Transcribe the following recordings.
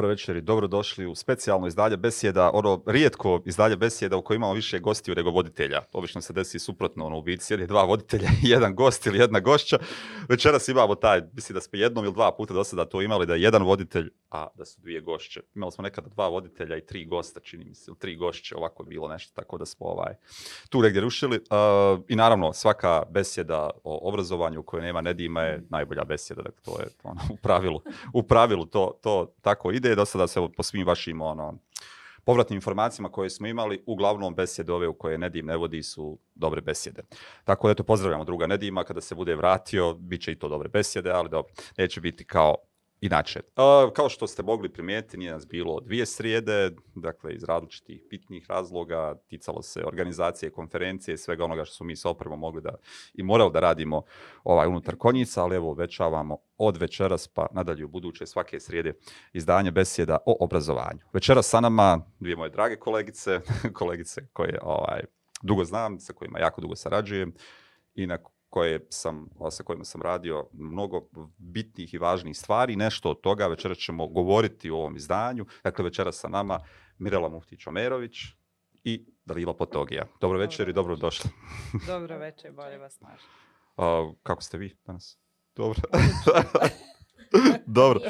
Dobro večer i dobrodošli u specijalno izdalje besjeda, ono rijetko izdalje besjeda u kojoj imamo više gostiju nego voditelja. Obično se desi suprotno, ono u biti sjedi dva voditelja i jedan gost ili jedna gošća. Večeras imamo taj, mislim da smo jednom ili dva puta do sada to imali, da je jedan voditelj, a da su dvije gošće. Imali smo nekada dva voditelja i tri gosta, čini mi se, tri gošće, ovako je bilo nešto, tako da smo ovaj, tu negdje rušili. Uh, I naravno, svaka besjeda o obrazovanju koje nema Nedima je najbolja besjeda, dakle to je ono, u pravilu, u pravilu to, to tako ide. Do sada se po svim vašim ono, povratnim informacijama koje smo imali, uglavnom besjede ove u koje Nedim ne vodi su dobre besjede. Tako da eto, pozdravljamo druga Nedima, kada se bude vratio, bit će i to dobre besjede, ali dobro, neće biti kao Inače, uh, kao što ste mogli primijetiti, nije nas bilo dvije srijede, dakle iz različitih bitnih razloga, ticalo se organizacije, konferencije, svega onoga što su mi s opremom mogli da i morali da radimo ovaj unutar konjica, ali evo većavamo od večeras pa nadalje u buduće svake srijede izdanje besjeda o obrazovanju. Večeras sa nama dvije moje drage kolegice, kolegice koje ovaj, dugo znam, sa kojima jako dugo sarađujem i na koje sam, sa kojima sam radio mnogo bitnih i važnih stvari. Nešto od toga večera ćemo govoriti u ovom izdanju. Dakle, večera sa nama Mirela Muftić-Omerović i Dalila Potogija. Dobro večer dobro i dobro došli. Dobro večer, bolje vas naš. Uh, kako ste vi danas? Dobro. dobro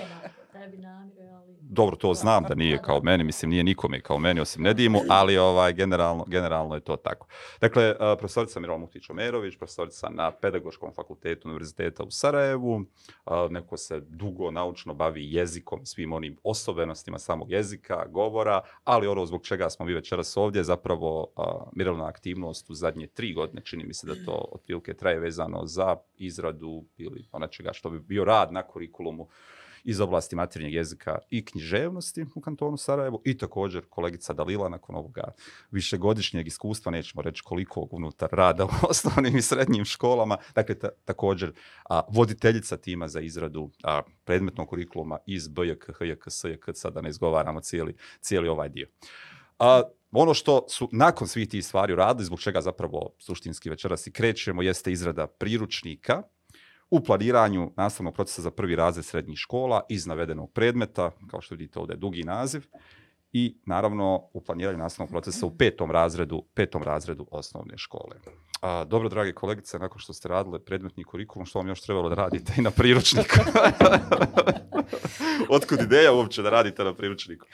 tebi namire, ali... Dobro, to znam da nije kao meni, mislim nije nikome kao meni osim Nedimu, ali ovaj generalno, generalno je to tako. Dakle, eh, profesorica Mirala Mutić-Omerović, profesorica na Pedagoškom fakultetu Univerziteta u Sarajevu, eh, neko se dugo naučno bavi jezikom, svim onim osobenostima samog jezika, govora, ali ono zbog čega smo mi večeras ovdje, zapravo eh, Miralna aktivnost u zadnje tri godine, čini mi se da to otprilike traje vezano za izradu ili onačega što bi bio rad na kurikulumu iz oblasti maternjeg jezika i književnosti u kantonu Sarajevo i također kolegica Dalila nakon ovoga višegodišnjeg iskustva, nećemo reći koliko unutar rada u osnovnim i srednjim školama, dakle ta, također a, voditeljica tima za izradu a, predmetnog kurikuluma iz BJK, HJK, SJK, sada ne izgovaramo cijeli, cijeli ovaj dio. A, ono što su nakon svih tih stvari uradili, zbog čega zapravo suštinski večeras i krećemo, jeste izrada priručnika u planiranju nastavnog procesa za prvi razred srednjih škola iz navedenog predmeta, kao što vidite ovdje je dugi naziv, i naravno u planiranju nastavnog procesa u petom razredu, petom razredu osnovne škole. A, dobro, drage kolegice, nakon što ste radile predmetni kurikulum, što vam još trebalo da radite i na priručniku? Otkud ideja uopće da radite na priručniku?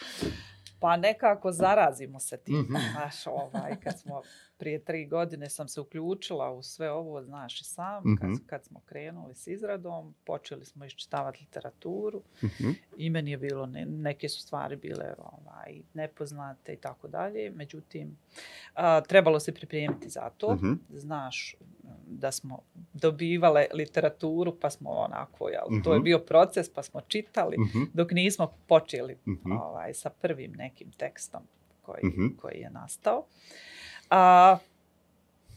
Pa nekako zarazimo se tim. Mm -hmm. Znaš, ovaj, kad smo prije tri godine sam se uključila u sve ovo, znaš i sam, mm -hmm. kad, mhm. kad smo krenuli s izradom, počeli smo iščitavati literaturu mm -hmm. i meni je bilo, ne, neke su stvari bile ovaj, nepoznate i tako dalje, međutim, a, trebalo se pripremiti za to, mm -hmm. znaš da smo dobivale literaturu, pa smo onako, jel, mm -hmm. to je mhm. bio proces, pa smo čitali, mm -hmm. dok nismo počeli mm -hmm. ovaj, sa prvim nekim tekstom koji, mm -hmm. koji je nastao. A,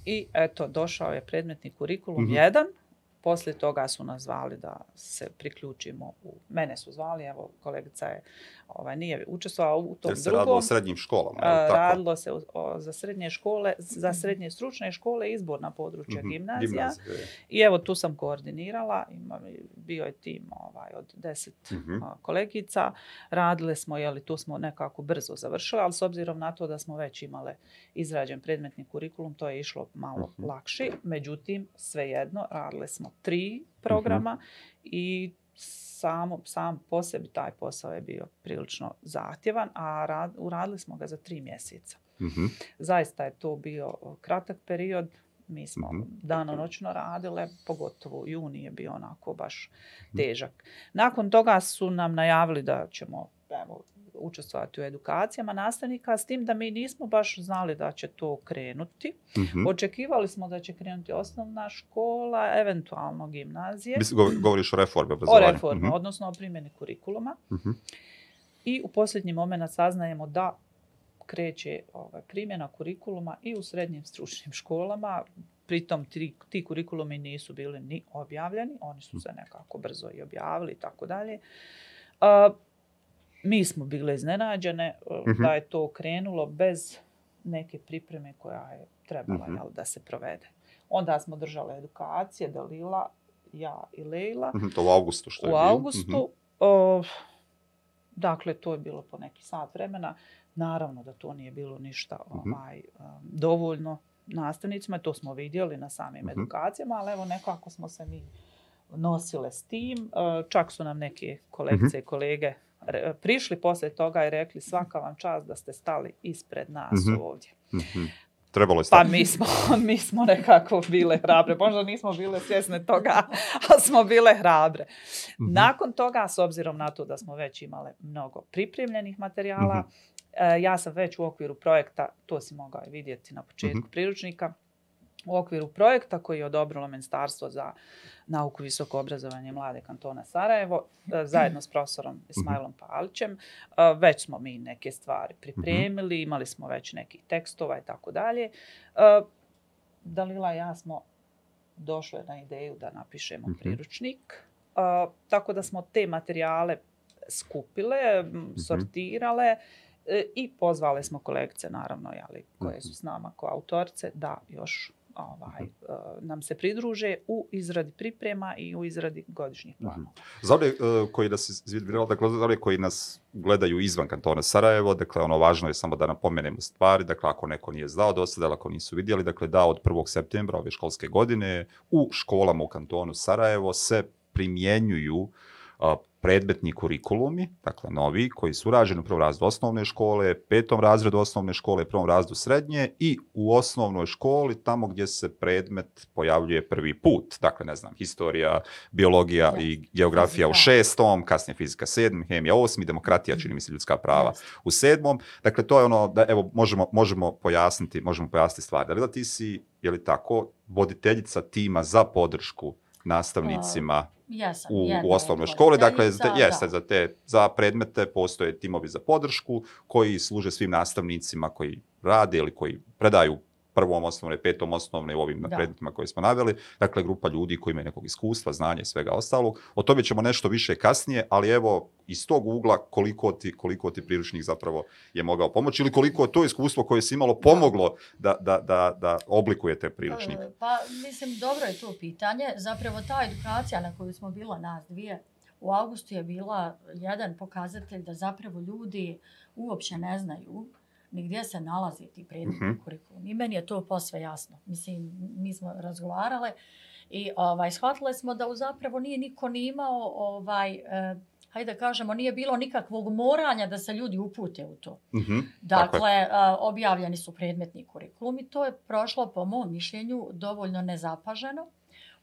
I eto, došao je predmetni kurikulum 1, mm -hmm. Poslije toga su nas zvali da se priključimo u... Mene su zvali, evo, kolegica je, ovaj, nije učestvovala u tom Jer se drugom. radilo o srednjim školama, je tako? Radilo se o, o, za srednje škole, za srednje stručne škole, izbor na područje mm -hmm. gimnazija. I evo, tu sam koordinirala, ima, bio je tim ovaj, od deset mm -hmm. kolegica. Radile smo, jeli, tu smo nekako brzo završili, ali s obzirom na to da smo već imale izrađen predmetni kurikulum, to je išlo malo mm -hmm. lakše. Međutim, svejedno, radile smo tri programa uh -huh. i samo, sam po sebi taj posao je bio prilično zahtjevan, a rad, uradili smo ga za tri mjeseca. Uh -huh. Zaista je to bio kratak period, mi smo uh -huh. dano noćno radile, pogotovo juni je bio onako baš težak. Nakon toga su nam najavili da ćemo evo, učestvovati u edukacijama nastavnika, s tim da mi nismo baš znali da će to krenuti. Mm -hmm. Očekivali smo da će krenuti osnovna škola, eventualno gimnazije. Mislim, govoriš o reforme obrazovanja. O reforme, mm -hmm. odnosno o primjeni kurikuluma. Mm -hmm. I u posljednji moment saznajemo da kreće ovaj, primjena kurikuluma i u srednjim stručnim školama. Pritom ti, ti kurikulumi nisu bili ni objavljeni, oni su se nekako brzo i objavili i tako dalje mi smo bile iznenađene mm -hmm. da je to krenulo bez neke pripreme koja je trebala mm -hmm. jel, da se provede. Onda smo držali edukacije, Dalila, ja i Lejla. Mm -hmm, to u augustu što je U augustu. Mm -hmm. o, dakle, to je bilo po neki sat vremena. Naravno da to nije bilo ništa Mhm. ovaj, um, dovoljno nastavnicima, to smo vidjeli na samim Mhm. edukacijama, ali evo nekako smo se mi nosile s tim. Čak su nam neke kolegice i kolege prišli poslije toga i rekli svaka vam čast da ste stali ispred nas Mhm. ovdje. Mhm. Trebalo je Pa stati. mi smo, mi smo nekako bile hrabre. Možda nismo bile svjesne toga, ali smo bile hrabre. Mhm. Nakon toga, s obzirom na to da smo već imale mnogo pripremljenih materijala, Mhm. e, ja sam već u okviru projekta, to si mogao vidjeti na početku Mhm. priručnika, u okviru projekta koji je odobrilo Ministarstvo za nauku, visoko obrazovanje mlade kantona Sarajevo, e, zajedno s profesorom Ismailom Palićem, e, već smo mi neke stvari pripremili, imali smo već nekih tekstova i tako dalje. E, Dalila i ja smo došle na ideju da napišemo Mhm. priručnik, tako da smo te materijale skupile, sortirale i pozvale smo kolegice, naravno, jeli, koje su s nama kao autorice, da još ovaj, e, nam se pridruže u izradi priprema i u izradi godišnjih planova. Za one uh, koji nas izvidirali, dakle, za one koji nas gledaju izvan kantona Sarajevo, dakle, ono važno je samo da napomenemo stvari, dakle, ako neko nije znao do sada, ako nisu vidjeli, dakle, da od 1. septembra ove školske godine u školama u kantonu Sarajevo se primjenjuju a, predmetni kurikulumi, dakle novi, koji su rađeni u prvom razredu osnovne škole, petom razredu osnovne škole, prvom razredu srednje i u osnovnoj školi tamo gdje se predmet pojavljuje prvi put. Dakle, ne znam, historija, biologija Ja. i geografija u šestom, kasnije fizika sedmi, hemija osmi, demokratija, čini mi se ljudska prava u sedmom. Dakle, to je ono da evo možemo, možemo pojasniti, možemo pojasniti stvari. Da li ti si, je li tako, voditeljica tima za podršku nastavnicima Jesam, u, jedna u osnovnoj školi. Dakle, za, jeste, da. za, te, za predmete postoje timovi za podršku koji služe svim nastavnicima koji rade ili koji predaju prvom osnovne, petom osnovne u ovim Da. predmetima koje smo naveli. Dakle, grupa ljudi koji imaju nekog iskustva, znanja i svega ostalog. O tome ćemo nešto više kasnije, ali evo, iz tog ugla koliko ti, koliko ti priručnik zapravo je mogao pomoći ili koliko je to iskustvo koje si imalo pomoglo da, da, da, da oblikujete priručnik. E, Pa, mislim, dobro je to pitanje. Zapravo, ta edukacija na koju smo bila nas dvije u augustu je bila jedan pokazatelj da zapravo ljudi uopće ne znaju ni gdje se nalazi ti predmetni Mhm. kurikulum. I meni je to posve jasno. Mislim, mi smo razgovarale i ovaj, shvatile smo da zapravo nije niko ni imao, ovaj, eh, hajde da kažemo, nije bilo nikakvog moranja da se ljudi upute u to. Tako je. Dakle, a, objavljeni su predmetni kurikulum i to je prošlo po mom mišljenju dovoljno nezapaženo.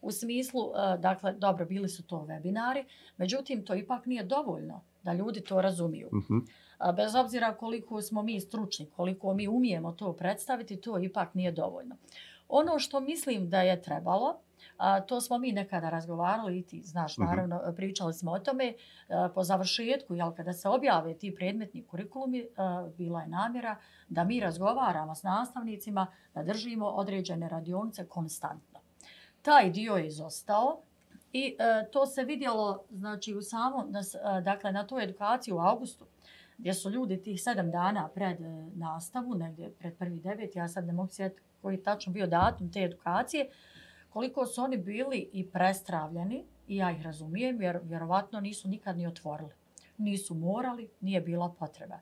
U smislu, a, dakle, dobro, bili su to webinari, međutim, to ipak nije dovoljno da ljudi to razumiju. Mhm, A, Bez obzira koliko smo mi stručni, koliko mi umijemo to predstaviti, to ipak nije dovoljno. Ono što mislim da je trebalo, a, to smo mi nekada razgovarali i ti znaš, Mhm. naravno, pričali smo o tome, a, po završetku, jel, kada se objave ti predmetni kurikulumi, a, bila je namjera da mi razgovaramo s nastavnicima, da držimo određene radionice konstantno. Taj dio je izostao i e, to se vidjelo znači, u samom, na, s- e, dakle, na toj edukaciji u augustu, gdje su ljudi tih sedam dana pred e, nastavu, negdje pred prvi devet, ja sad ne mogu sjetiti koji tačno bio datum te edukacije, koliko su oni bili i prestravljeni, i ja ih razumijem, jer vjerovatno nisu nikad ni otvorili. Nisu morali, nije bila potreba.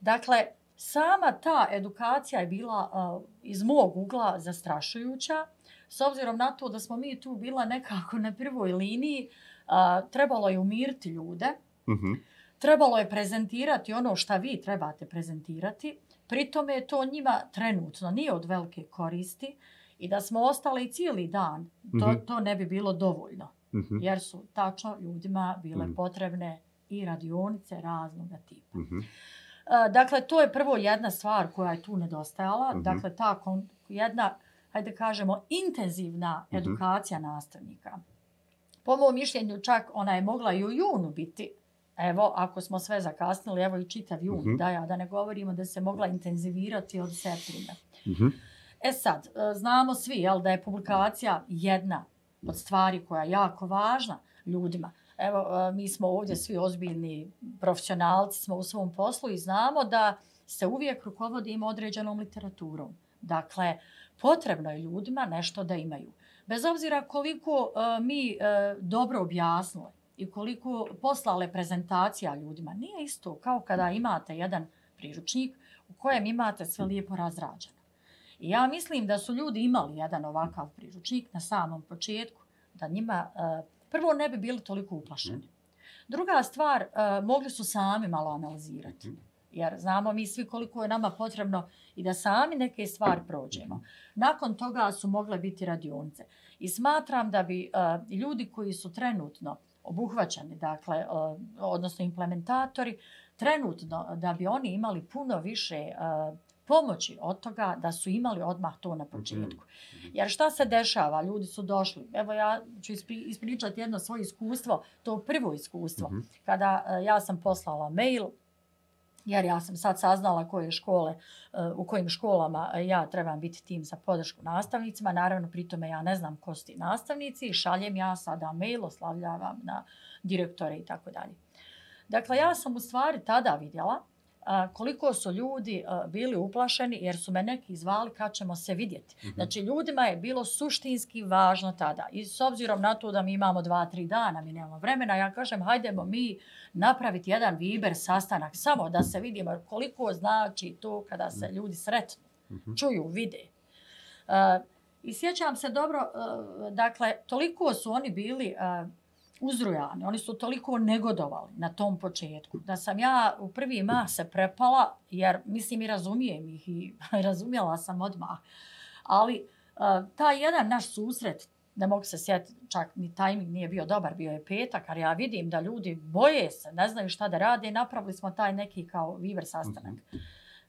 Dakle, sama ta edukacija je bila uh, iz mog ugla zastrašujuća, s obzirom na to da smo mi tu bila nekako na prvoj liniji, uh, trebalo je umiriti ljude, mhm, trebalo je prezentirati ono šta vi trebate prezentirati, pritome je to njima trenutno nije od velike koristi i da smo ostali cijeli dan, to, Mhm. to ne bi bilo dovoljno, mhm, jer su tačno ljudima bile Mhm. potrebne i radionice raznog tipa. mhm. E, Dakle, to je prvo jedna stvar koja je tu nedostajala. Mhm. Dakle, ta kon, jedna, hajde kažemo, intenzivna Mhm. edukacija nastavnika. Po mom mišljenju čak ona je mogla i u junu biti. Evo, ako smo sve zakasnili, evo i čitav jun, Mhm. da ja da ne govorimo da se mogla intenzivirati od septembra. Mhm. E sad, e, znamo svi jel, da je publikacija jedna od stvari koja je jako važna ljudima. Evo, e, mi smo ovdje svi ozbiljni profesionalci, smo u svom poslu i znamo da se uvijek rukovodimo određenom literaturom. Dakle, potrebno je ljudima nešto da imaju. Bez obzira koliko e, mi e, dobro objasnili i koliko poslale prezentacija ljudima. Nije isto kao kada imate jedan priručnik u kojem imate sve lijepo razrađeno. I ja mislim da su ljudi imali jedan ovakav priručnik na samom početku, da njima uh, prvo ne bi bili toliko uplašeni. Druga stvar, uh, mogli su sami malo analizirati. Jer znamo mi svi koliko je nama potrebno i da sami neke stvari prođemo. Nakon toga su mogle biti radionice. I smatram da bi uh, ljudi koji su trenutno obuhvaćeni, dakle, uh, odnosno implementatori, trenutno da bi oni imali puno više uh, pomoći od toga da su imali odmah to na početku. Mhm. Jer šta se dešava? Ljudi su došli. Evo ja ću ispričati jedno svoje iskustvo, to prvo iskustvo. -hmm. Kada uh, ja sam poslala mail, jer ja sam sad saznala koje škole, eh, u kojim školama eh, ja trebam biti tim za podršku nastavnicima. Naravno, pritome ja ne znam ko su ti nastavnici. Šaljem ja sada mail, oslavljavam na direktore i tako dalje. Dakle, ja sam u stvari tada vidjela koliko su ljudi bili uplašeni jer su me neki zvali kad ćemo se vidjeti. Mm -hmm. Znači ljudima je bilo suštinski važno tada. I s obzirom na to da mi imamo dva, tri dana, mi nemamo vremena, ja kažem hajdemo mi napraviti jedan viber sastanak samo da se vidimo koliko znači to kada se mhm. ljudi sretnu, mm -hmm. čuju, vide. I sjećam se dobro, dakle, toliko su oni bili uzrujani. Oni su toliko negodovali na tom početku da sam ja u prvi mah se prepala jer mislim i razumijem ih i razumjela sam odmah. Ali uh, taj jedan naš susret, ne mogu se sjetiti, čak ni tajming nije bio dobar, bio je petak, ali ja vidim da ljudi boje se, ne znaju šta da rade napravili smo taj neki kao viver sastanak.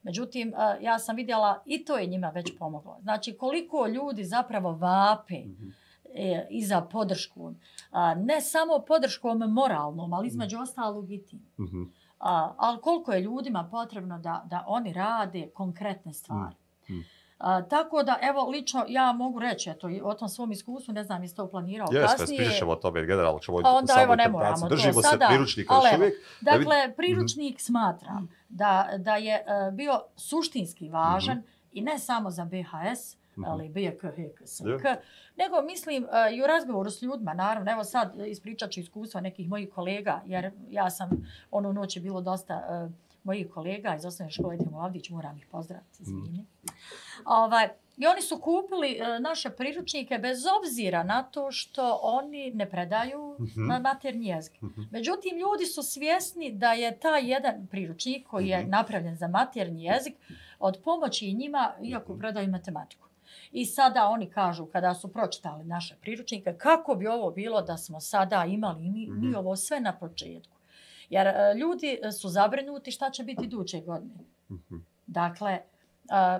Međutim, ja sam vidjela i to je njima već pomoglo. Znači, koliko ljudi zapravo vape mm -hmm e, i za podršku. A, ne samo podrškom moralnom, ali između ostalog i tim. Mm -hmm. A, ali koliko je ljudima potrebno da, da oni rade konkretne stvari. Mm -hmm. A, tako da, evo, lično ja mogu reći, eto, o tom svom iskustvu, ne znam, jeste to planirao Jes, kasnije. Jes, pišemo o tome, generalno ćemo pa onda, evo, ne moramo Držimo to sada. se priručnika još uvijek. Dakle, vid... priručnik mm -hmm. smatram da, da je uh, bio suštinski važan mm -hmm. i ne samo za BHS, Mhm. ali BK, HK, SK. Nego mislim uh, i u razgovoru s ljudima, naravno, evo sad ispričat ću iskustva nekih mojih kolega, jer ja sam, ono noć je bilo dosta uh, mojih kolega iz osnovne škole Timo moram ih pozdraviti, izvini. Mm. Ovaj, I oni su kupili uh, naše priručnike bez obzira na to što oni ne predaju mm -hmm. na maternji jezik. Mm -hmm. Međutim, ljudi su svjesni da je taj jedan priručnik koji je mm -hmm. napravljen za maternji jezik od pomoći njima, iako predaju matematiku. I sada oni kažu, kada su pročitali naše priručnike, kako bi ovo bilo da smo sada imali mi, mi mhm. ovo sve na početku. Jer e, ljudi su zabrinuti šta će biti duće godine. Mhm. Dakle, e,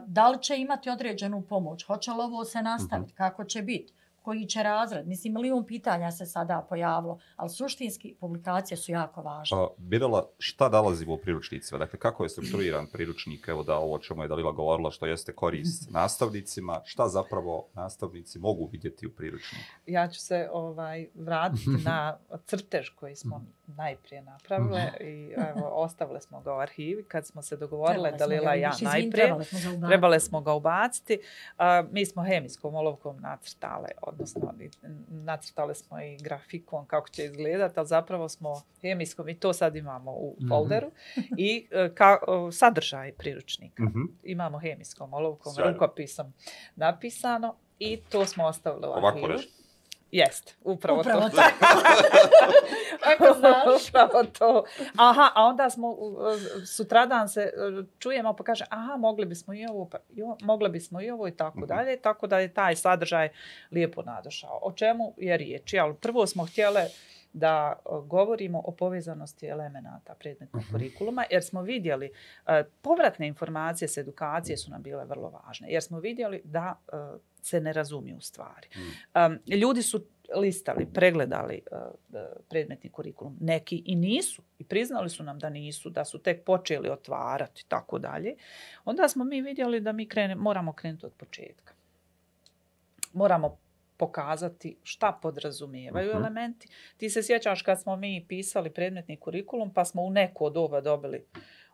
da li će imati određenu pomoć? Hoće li ovo se nastaviti? Mhm. Kako će biti? Koji će razred. Mislim, milion pitanja se sada pojavilo, ali suštinski publikacije su jako važne. Pa, Birala, šta nalazimo u priručnicima? Dakle, kako je strukturiran priručnik? Evo da ovo čemu je Dalila govorila, što jeste korist nastavnicima. Šta zapravo nastavnici mogu vidjeti u priručniku? Ja ću se ovaj vratiti na crtež koji smo najprije napravile i evo, ostavile smo ga u arhivi kad smo se dogovorile Dalila i ja najprije. Trebale smo ga ubaciti. Uh, mi smo hemijskom olovkom nacrtale odnosno nacrtali smo i grafikon kako će izgledati, ali zapravo smo hemijskom i to sad imamo u mhm. folderu mm -hmm. i e, ka, sadržaj priručnika. Mm -hmm. Imamo hemijskom olovkom, Sjajno. rukopisom napisano i to smo ostavili u arhivu. Ovako. Jest, upravo, upravo to. Ako znaš. upravo to. Aha, a onda smo, sutradan se e, čujemo pa kaže, aha, mogli bismo i ovo, pa, jo, mogli bismo i ovo i tako mhm. dalje, tako da je taj sadržaj lijepo nadošao. O čemu je riječ? Ali prvo smo htjeli da govorimo o povezanosti elemenata predmetnog uh mhm. -huh. kurikuluma, jer smo vidjeli, uh, povratne informacije s edukacije su nam bile vrlo važne, jer smo vidjeli da uh, se ne razumiju stvari. Um, ljudi su listali, pregledali uh, predmetni kurikulum. Neki i nisu. I priznali su nam da nisu, da su tek počeli otvarati tako dalje. Onda smo mi vidjeli da mi krene, moramo krenuti od početka. Moramo pokazati šta podrazumijevaju uh -huh. elementi. Ti se sjećaš kad smo mi pisali predmetni kurikulum, pa smo u neko od ova dobili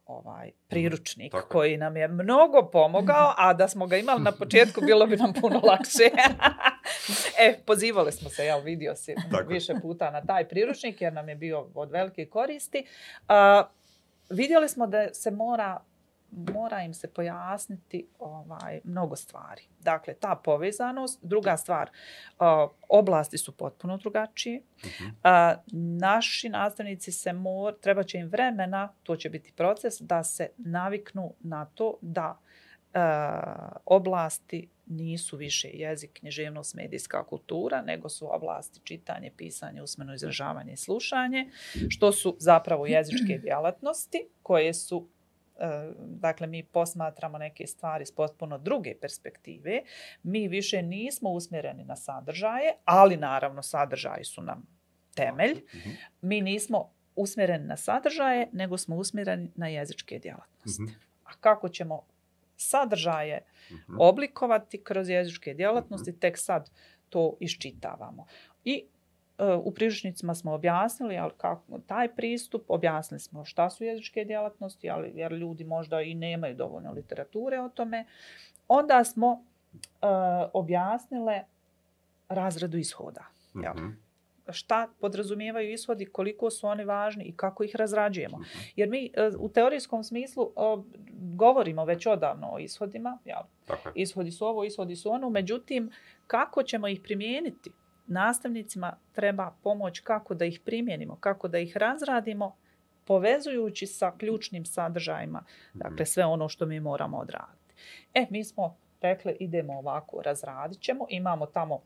ovaj priručnik Tako. koji nam je mnogo pomogao, a da smo ga imali na početku bilo bi nam puno lakše. E, pozivali smo se, jel, vidio si više puta na taj priručnik jer nam je bio od velike koristi. Uh, vidjeli smo da se mora mora im se pojasniti ovaj, mnogo stvari. Dakle, ta povezanost. Druga stvar, uh, oblasti su potpuno drugačije. Uh, naši nastavnici se mor, treba će im vremena, to će biti proces, da se naviknu na to da uh, oblasti nisu više jezik, književnost, medijska kultura, nego su oblasti čitanje, pisanje, usmeno izražavanje i slušanje, što su zapravo jezičke djelatnosti koje su E, dakle, mi posmatramo neke stvari s potpuno druge perspektive. Mi više nismo usmjereni na sadržaje, ali naravno sadržaji su nam temelj. Mhm. Mi nismo usmjereni na sadržaje, nego smo usmjereni na jezičke djelatnosti. Mhm. A kako ćemo sadržaje mhm. oblikovati kroz jezičke djelatnosti, tek sad to iščitavamo. I u priručnicima smo objasnili ali kako, taj pristup, objasnili smo šta su jezičke djelatnosti, ali, jer ljudi možda i nemaju dovoljno literature o tome. Onda smo uh, objasnile razredu ishoda. Mm -hmm. Šta podrazumijevaju ishodi, koliko su oni važni i kako ih razrađujemo. Jer mi uh, u teorijskom smislu govorimo već odavno o ishodima. Jel? Ishodi su ovo, ishodi su ono. Međutim, kako ćemo ih primijeniti? nastavnicima treba pomoć kako da ih primjenimo, kako da ih razradimo, povezujući sa ključnim sadržajima, dakle sve ono što mi moramo odraditi. E, mi smo rekli idemo ovako, razradit ćemo, imamo tamo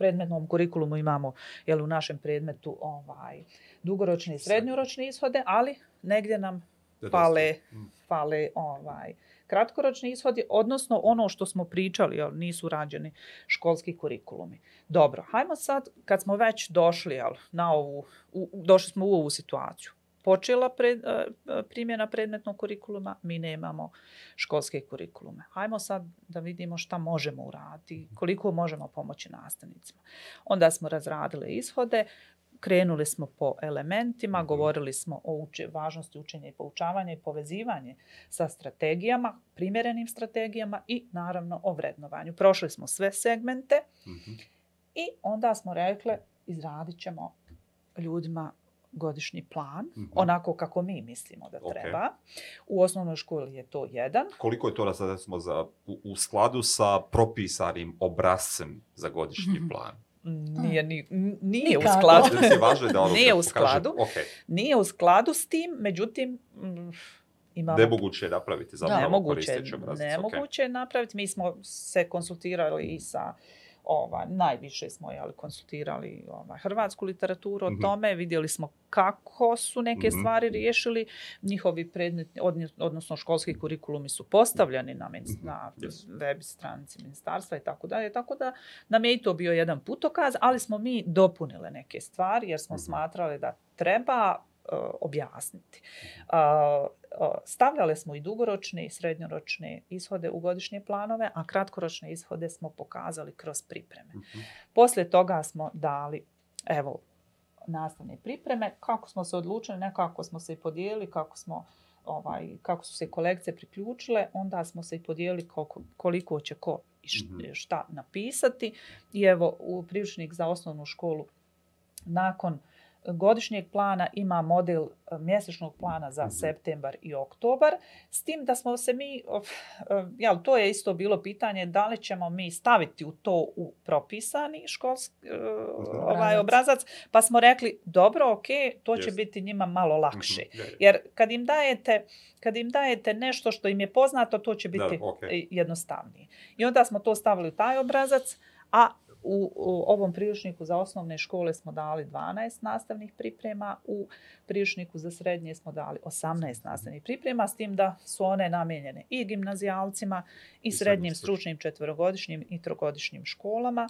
predmetnom kurikulumu imamo jel, u našem predmetu ovaj dugoročni i srednjoročni ishode, ali negdje nam fale, mm. fale ovaj, kratkoročni ishodi, odnosno ono što smo pričali, jel, nisu rađeni školski kurikulumi. Dobro, hajmo sad, kad smo već došli jel, na ovu, u, došli smo u ovu situaciju, počela pred, e, primjena predmetnog kurikuluma, mi nemamo školske kurikulume. Hajmo sad da vidimo šta možemo uraditi, koliko možemo pomoći nastavnicima. Onda smo razradili ishode, krenuli smo po elementima, mhm. govorili smo o uče, važnosti učenja i poučavanja i povezivanje sa strategijama, primjerenim strategijama i naravno o vrednovanju. Prošli smo sve segmente mm-hmm. i onda smo rekli izradit ćemo ljudima godišnji plan, mm-hmm. onako kako mi mislimo da okay. treba. U osnovnoj školi je to jedan. Koliko je to da sad smo za, u, u skladu sa propisanim obrazcem za godišnji mm-hmm. plan? nije, nije, nije u skladu. da ono nije u skladu. Okay. Nije u skladu s tim, međutim, mm, imamo... Nemoguće je napraviti zapravo nemoguće, nemoguće je okay. napraviti. Mi smo se konsultirali i sa ova, najviše smo jeli, konsultirali ova, hrvatsku literaturu o mm -hmm. tome, vidjeli smo kako su neke mm -hmm. stvari riješili, njihovi predmeti, odnosno školski kurikulumi su postavljeni na, mm -hmm. na yes. web stranici ministarstva i tako dalje, tako da nam je i to bio jedan putokaz, ali smo mi dopunile neke stvari jer smo mm -hmm. smatrali da treba objasniti. Uh, stavljali smo i dugoročne i srednjoročne ishode u godišnje planove, a kratkoročne ishode smo pokazali kroz pripreme. -huh. Poslije toga smo dali, evo, nastavne pripreme. Kako smo se odlučili, nekako smo se i podijelili, kako smo ovaj kako su se kolekcije priključile, onda smo se i podijelili koliko, koliko će ko i šta napisati. I evo, u priručnik za osnovnu školu nakon godišnjeg plana ima model e, mjesečnog plana za mm -hmm. septembar i oktobar. S tim da smo se mi, e, jel, to je isto bilo pitanje, da li ćemo mi staviti u to u propisani školski uh, ovaj obrazac, pa smo rekli, dobro, ok, to će biti njima malo lakše. Mm -hmm. Jer kad im dajete kad im dajete nešto što im je poznato, to će biti da, okay. jednostavnije. I onda smo to stavili u taj obrazac, a U, u ovom priručniku za osnovne škole smo dali 12 nastavnih priprema, u priručniku za srednje smo dali 18 nastavnih priprema, s tim da su one namijenjene i gimnazijalcima, i srednjim stručnim četverogodišnjim i trogodišnjim školama.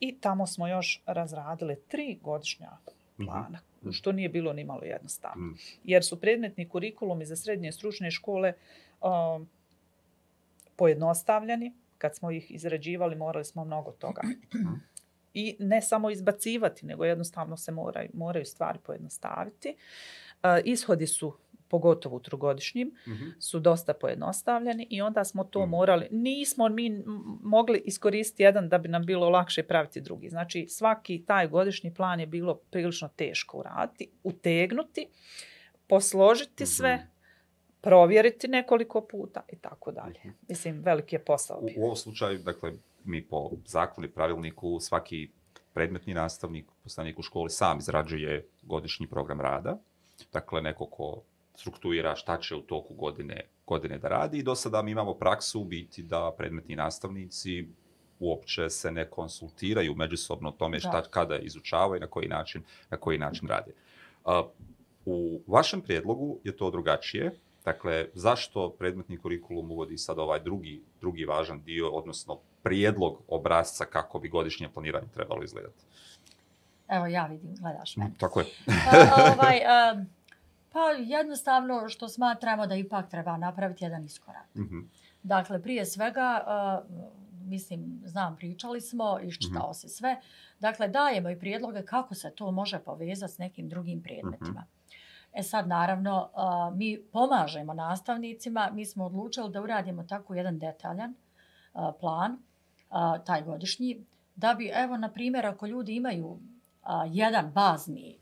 I tamo smo još razradili tri godišnja mhm. plana, mm što nije bilo ni malo jednostavno. Mm. Jer su predmetni kurikulumi za srednje stručne škole um, pojednostavljeni, kad smo ih izrađivali, morali smo mnogo toga. I ne samo izbacivati, nego jednostavno se moraju, moraju stvari pojednostaviti. Uh, ishodi su pogotovo u trogodišnjim, Mhm. su dosta pojednostavljeni i onda smo to Mhm. morali, nismo mi mogli iskoristiti jedan da bi nam bilo lakše praviti drugi. Znači svaki taj godišnji plan je bilo prilično teško uraditi, utegnuti, posložiti Mhm. sve, provjeriti nekoliko puta i tako dalje. Mhm. Mislim, veliki je posao U, bio. u ovom slučaju, dakle, mi po zakonu i pravilniku svaki predmetni nastavnik, postavnik u školi sam izrađuje godišnji program rada. Dakle, neko ko struktuira šta će u toku godine, godine da radi i do sada mi imamo praksu u biti da predmetni nastavnici uopće se ne konsultiraju međusobno o tome šta, Da. kada izučavaju i na koji način, na koji način rade. A, u vašem prijedlogu je to drugačije. Dakle, zašto predmetni kurikulum uvodi sad ovaj drugi, drugi važan dio, odnosno prijedlog obrazca kako bi godišnje planiranje trebalo izgledati? Evo ja vidim, gledaš mene. Tako je. Ovaj, em, pa jednostavno što smatramo da ipak treba napraviti jedan iskorak. Mhm, Dakle, prije svega, mislim, znam, pričali smo, iščitao se sve. Dakle, dajemo i prijedloge kako se to može povezati s nekim drugim predmetima. E sad, naravno, mi pomažemo nastavnicima. Mi smo odlučili da uradimo tako jedan detaljan plan, taj godišnji, da bi, evo, na primjer, ako ljudi imaju jedan bazni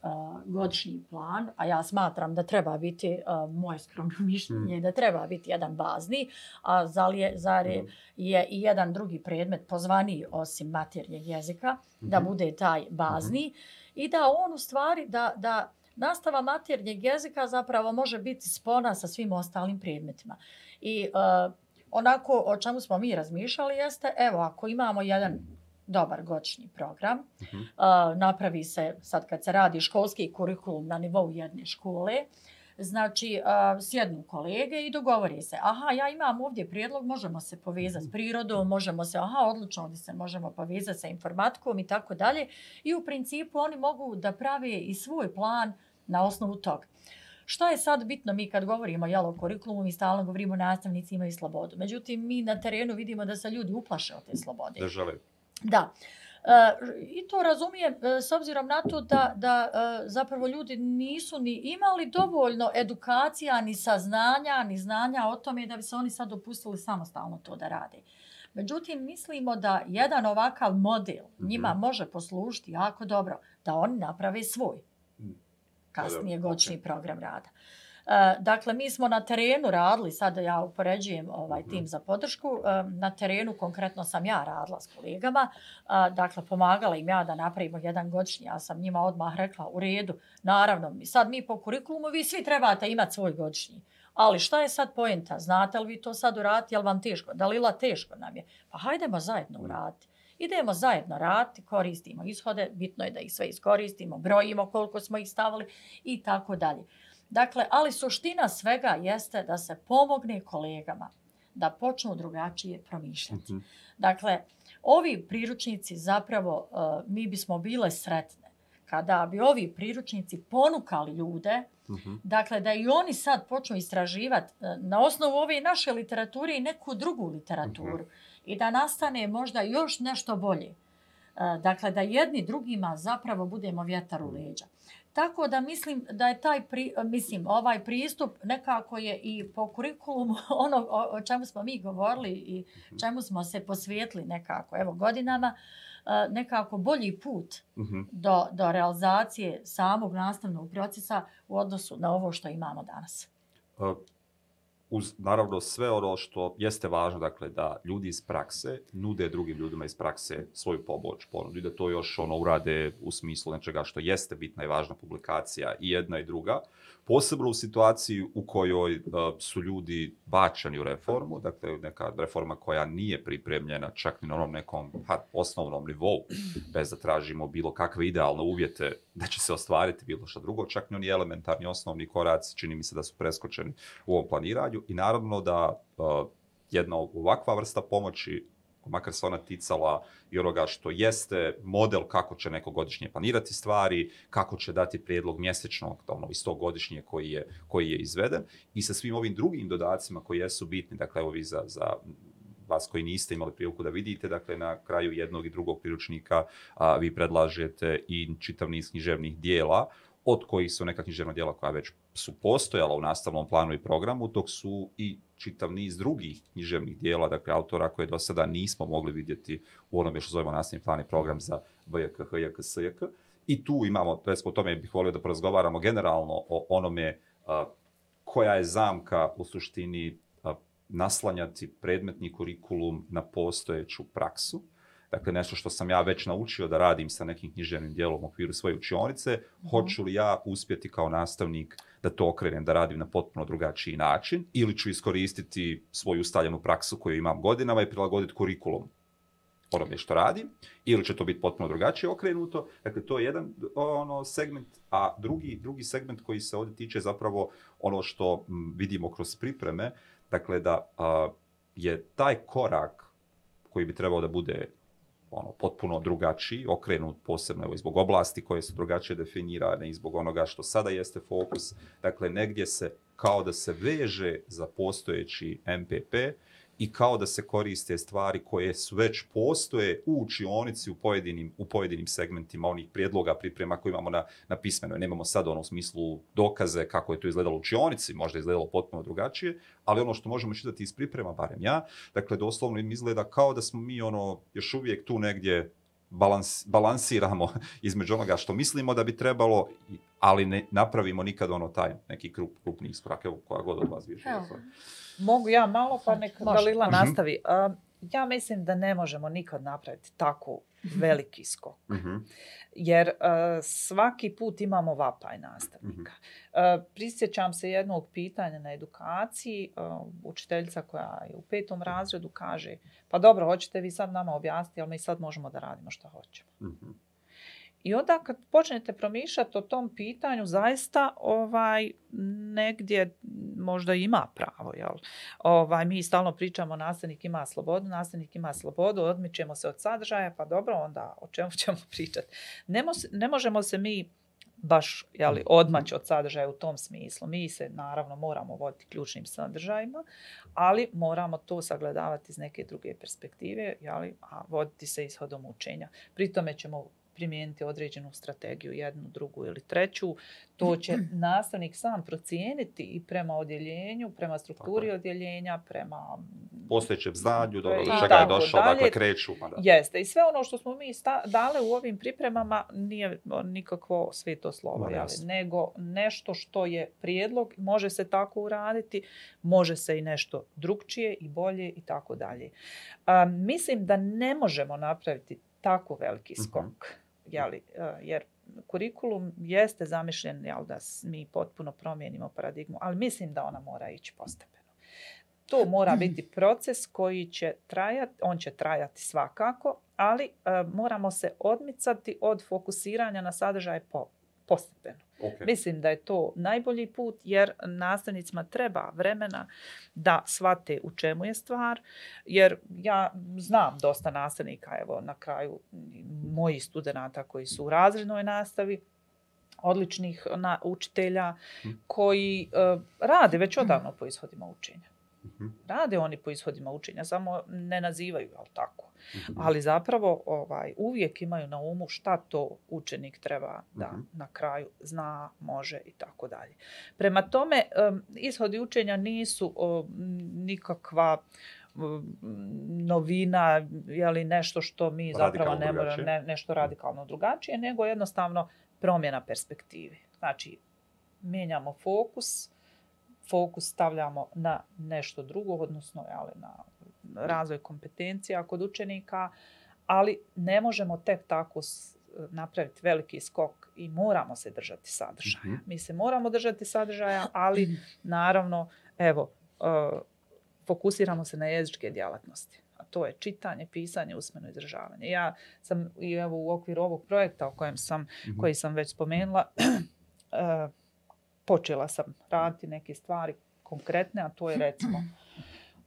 godišnji plan, a ja smatram da treba biti, moje skromno mišljenje, da treba biti jedan bazni, a zar je, zar je, Mhm. je i jedan drugi predmet pozvaniji osim maternjeg jezika, da Mhm. bude taj bazni i da on u stvari, da, da nastava maternjeg jezika zapravo može biti spona sa svim ostalim predmetima. I a, onako o čemu smo mi razmišljali jeste, evo, ako imamo jedan dobar godišnji program, Mhm. uh, napravi se, sad kad se radi školski kurikulum na nivou jedne škole, znači uh, sjednu kolege i dogovori se, aha, ja imam ovdje prijedlog, možemo se povezati s prirodom, možemo se, aha, odlično, ovdje se možemo povezati sa informatikom i tako dalje. I u principu oni mogu da prave i svoj plan na osnovu toga. Šta je sad bitno mi kad govorimo jel, o kurikulumu, mi stalno govorimo nastavnici imaju slobodu. Međutim, mi na terenu vidimo da se ljudi uplaše od te slobode. Da žele. Da. E, I to razumijem e, s obzirom na to da, da e, zapravo ljudi nisu ni imali dovoljno edukacija, ni saznanja, ni znanja o tome da bi se oni sad dopustili samostalno to da rade. Međutim, mislimo da jedan ovakav model njima Mhm. može poslužiti jako dobro da oni naprave svoj. Kasnije godišnji ok. program rada. E, dakle, mi smo na terenu radili, sada ja upoređujem ovaj Mhm. tim za podršku, e, na terenu konkretno sam ja radila s kolegama, a, dakle, pomagala im ja da napravimo jedan godišnji, ja sam njima odmah rekla u redu, naravno, sad mi po kurikulumu, vi svi trebate imati svoj godišnji. Ali šta je sad pojenta? Znate li vi to sad uraditi? Je li vam teško? Da li teško nam je? Pa hajdemo zajedno uraditi. Idemo zajedno raditi, koristimo ishode, bitno je da ih sve iskoristimo, brojimo koliko smo ih stavili i tako dalje. Dakle, ali suština svega jeste da se pomogne kolegama da počnu drugačije promišljati. Mhm. Dakle, ovi priručnici zapravo, uh, mi bismo bile sretne kada bi ovi priručnici ponukali ljude, Mhm. dakle da i oni sad počnu istraživati uh, na osnovu ove naše literature i neku drugu literaturu i da nastane možda još nešto bolje. Uh, Dakle, da jedni drugima zapravo budemo vjetar u leđa. Tako da mislim da je taj, pri, mislim, ovaj pristup nekako je i po kurikulumu ono o, o čemu smo mi govorili i čemu smo se posvijetili nekako, evo godinama, eh, nekako bolji put Mhm. do, do realizacije samog nastavnog procesa u odnosu na ovo što imamo danas. Uz naravno sve ono što jeste važno, dakle da ljudi iz prakse nude drugim ljudima iz prakse svoju pomoć, ponudu i da to još ono urade u smislu nečega što jeste bitna i važna publikacija i jedna i druga, posebno u situaciji u kojoj uh, su ljudi bačani u reformu, dakle neka reforma koja nije pripremljena čak ni na onom nekom ha, osnovnom nivou, bez da tražimo bilo kakve idealne uvjete da će se ostvariti bilo što drugo, čak ni oni elementarni osnovni koraci čini mi se da su preskočeni u ovom planiranju i naravno da uh, jedna ovakva vrsta pomoći makar se ona ticala i onoga što jeste model kako će neko godišnje planirati stvari, kako će dati prijedlog mjesečnog, ono, iz tog godišnje koji je, koji je izveden i sa svim ovim drugim dodacima koji jesu bitni, dakle evo vi za, za vas koji niste imali priliku da vidite, dakle na kraju jednog i drugog priručnika a, vi predlažete i čitav niz književnih dijela od kojih su neka književna djela koja već su postojala u nastavnom planu i programu, dok su i čitav niz drugih književnih dijela, dakle autora koje do sada nismo mogli vidjeti u onome što zovemo nastavni plan i program za BJK, HJK, SJK. I tu imamo, recimo o tome bih volio da porazgovaramo generalno o onome a, koja je zamka u suštini a, naslanjati predmetni kurikulum na postojeću praksu. Dakle, nešto što sam ja već naučio da radim sa nekim književnim dijelom u okviru svoje učionice, mm -hmm. hoću li ja uspjeti kao nastavnik da to okrenem, da radim na potpuno drugačiji način, ili ću iskoristiti svoju ustaljenu praksu koju imam godinama i prilagoditi kurikulum onome što radim, ili će to biti potpuno drugačije okrenuto. Dakle, to je jedan ono segment, a drugi, drugi segment koji se ovdje tiče zapravo ono što vidimo kroz pripreme, dakle da a, je taj korak koji bi trebao da bude ono potpuno drugačiji, okrenut posebno evo, zbog oblasti koje su drugačije definirane i zbog onoga što sada jeste fokus. Dakle, negdje se kao da se veže za postojeći MPP, i kao da se koriste stvari koje su već postoje u učionici u pojedinim, u pojedinim segmentima onih prijedloga priprema koje imamo na, na pismenoj. Nemamo sad ono u smislu dokaze kako je to izgledalo u učionici, možda je izgledalo potpuno drugačije, ali ono što možemo čitati iz priprema, barem ja, dakle doslovno im izgleda kao da smo mi ono još uvijek tu negdje balans, balansiramo između onoga što mislimo da bi trebalo, ali ne napravimo nikad ono taj neki krup, krupni iskorak, evo koja god od vas više. Mogu ja malo, pa neka Dalila nastavi. Uh, ja mislim da ne možemo nikad napraviti tako veliki skok. Mm -hmm. Jer uh, svaki put imamo vapaj nastavnika. Mm -hmm. uh, prisjećam se jednog pitanja na edukaciji. Uh, učiteljica koja je u petom razredu kaže pa dobro, hoćete vi sad nama objasniti, ali mi sad možemo da radimo što hoćemo. Mm -hmm. I onda kad počnete promišljati o tom pitanju, zaista ovaj negdje možda ima pravo. Jel? Ovaj, mi stalno pričamo nastavnik ima slobodu, nastavnik ima slobodu, odmičemo se od sadržaja, pa dobro, onda o čemu ćemo pričati. Ne, mo ne možemo se mi baš jeli, odmaći od sadržaja u tom smislu. Mi se naravno moramo voditi ključnim sadržajima, ali moramo to sagledavati iz neke druge perspektive, jeli, a voditi se ishodom učenja. Pri tome ćemo primijeniti određenu strategiju, jednu, drugu ili treću. To će nastavnik sam procijeniti i prema odjeljenju, prema strukturi odjeljenja, prema... Postojećem znanju, do čega je došao, dalje. dakle kreću. Pa da. Jeste. I sve ono što smo mi dale u ovim pripremama nije nikakvo sveto slovo, no, nego nešto što je prijedlog, može se tako uraditi, može se i nešto drugčije i bolje i tako dalje. Mislim da ne možemo napraviti tako veliki mhm. skok. Mm -hmm jeli, e, jer kurikulum jeste zamišljen jel, da mi potpuno promijenimo paradigmu, ali mislim da ona mora ići postepeno. To mora biti proces koji će trajati, on će trajati svakako, ali e, moramo se odmicati od fokusiranja na sadržaj po, postepeno. Okay. Mislim da je to najbolji put jer nastavnicima treba vremena da shvate u čemu je stvar. Jer ja znam dosta nastavnika, evo na kraju moji studenta koji su u razrednoj nastavi, odličnih na, učitelja hm. koji uh, rade već odavno po ishodima učenja. Mhm. Rade oni po ishodima učenja, samo ne nazivaju, ali tako. Mhm. Ali zapravo ovaj uvijek imaju na umu šta to učenik treba da mhm. na kraju zna, može i tako dalje. Prema tome, um, ishodi učenja nisu um, nikakva novina ili nešto što mi zapravo ne moramo ne, nešto radikalno drugačije, nego jednostavno promjena perspektive. Znači, mijenjamo fokus, fokus stavljamo na nešto drugo, odnosno jale, na razvoj kompetencija kod učenika, ali ne možemo tek tako napraviti veliki skok i moramo se držati sadržaja. Mm -hmm. Mi se moramo držati sadržaja, ali naravno, evo, uh, fokusiramo se na jezičke djelatnosti. A to je čitanje, pisanje, usmeno izražavanje. Ja sam i evo u okviru ovog projekta o kojem sam, mm -hmm. koji sam već spomenula, uh, počela sam raditi neke stvari konkretne, a to je recimo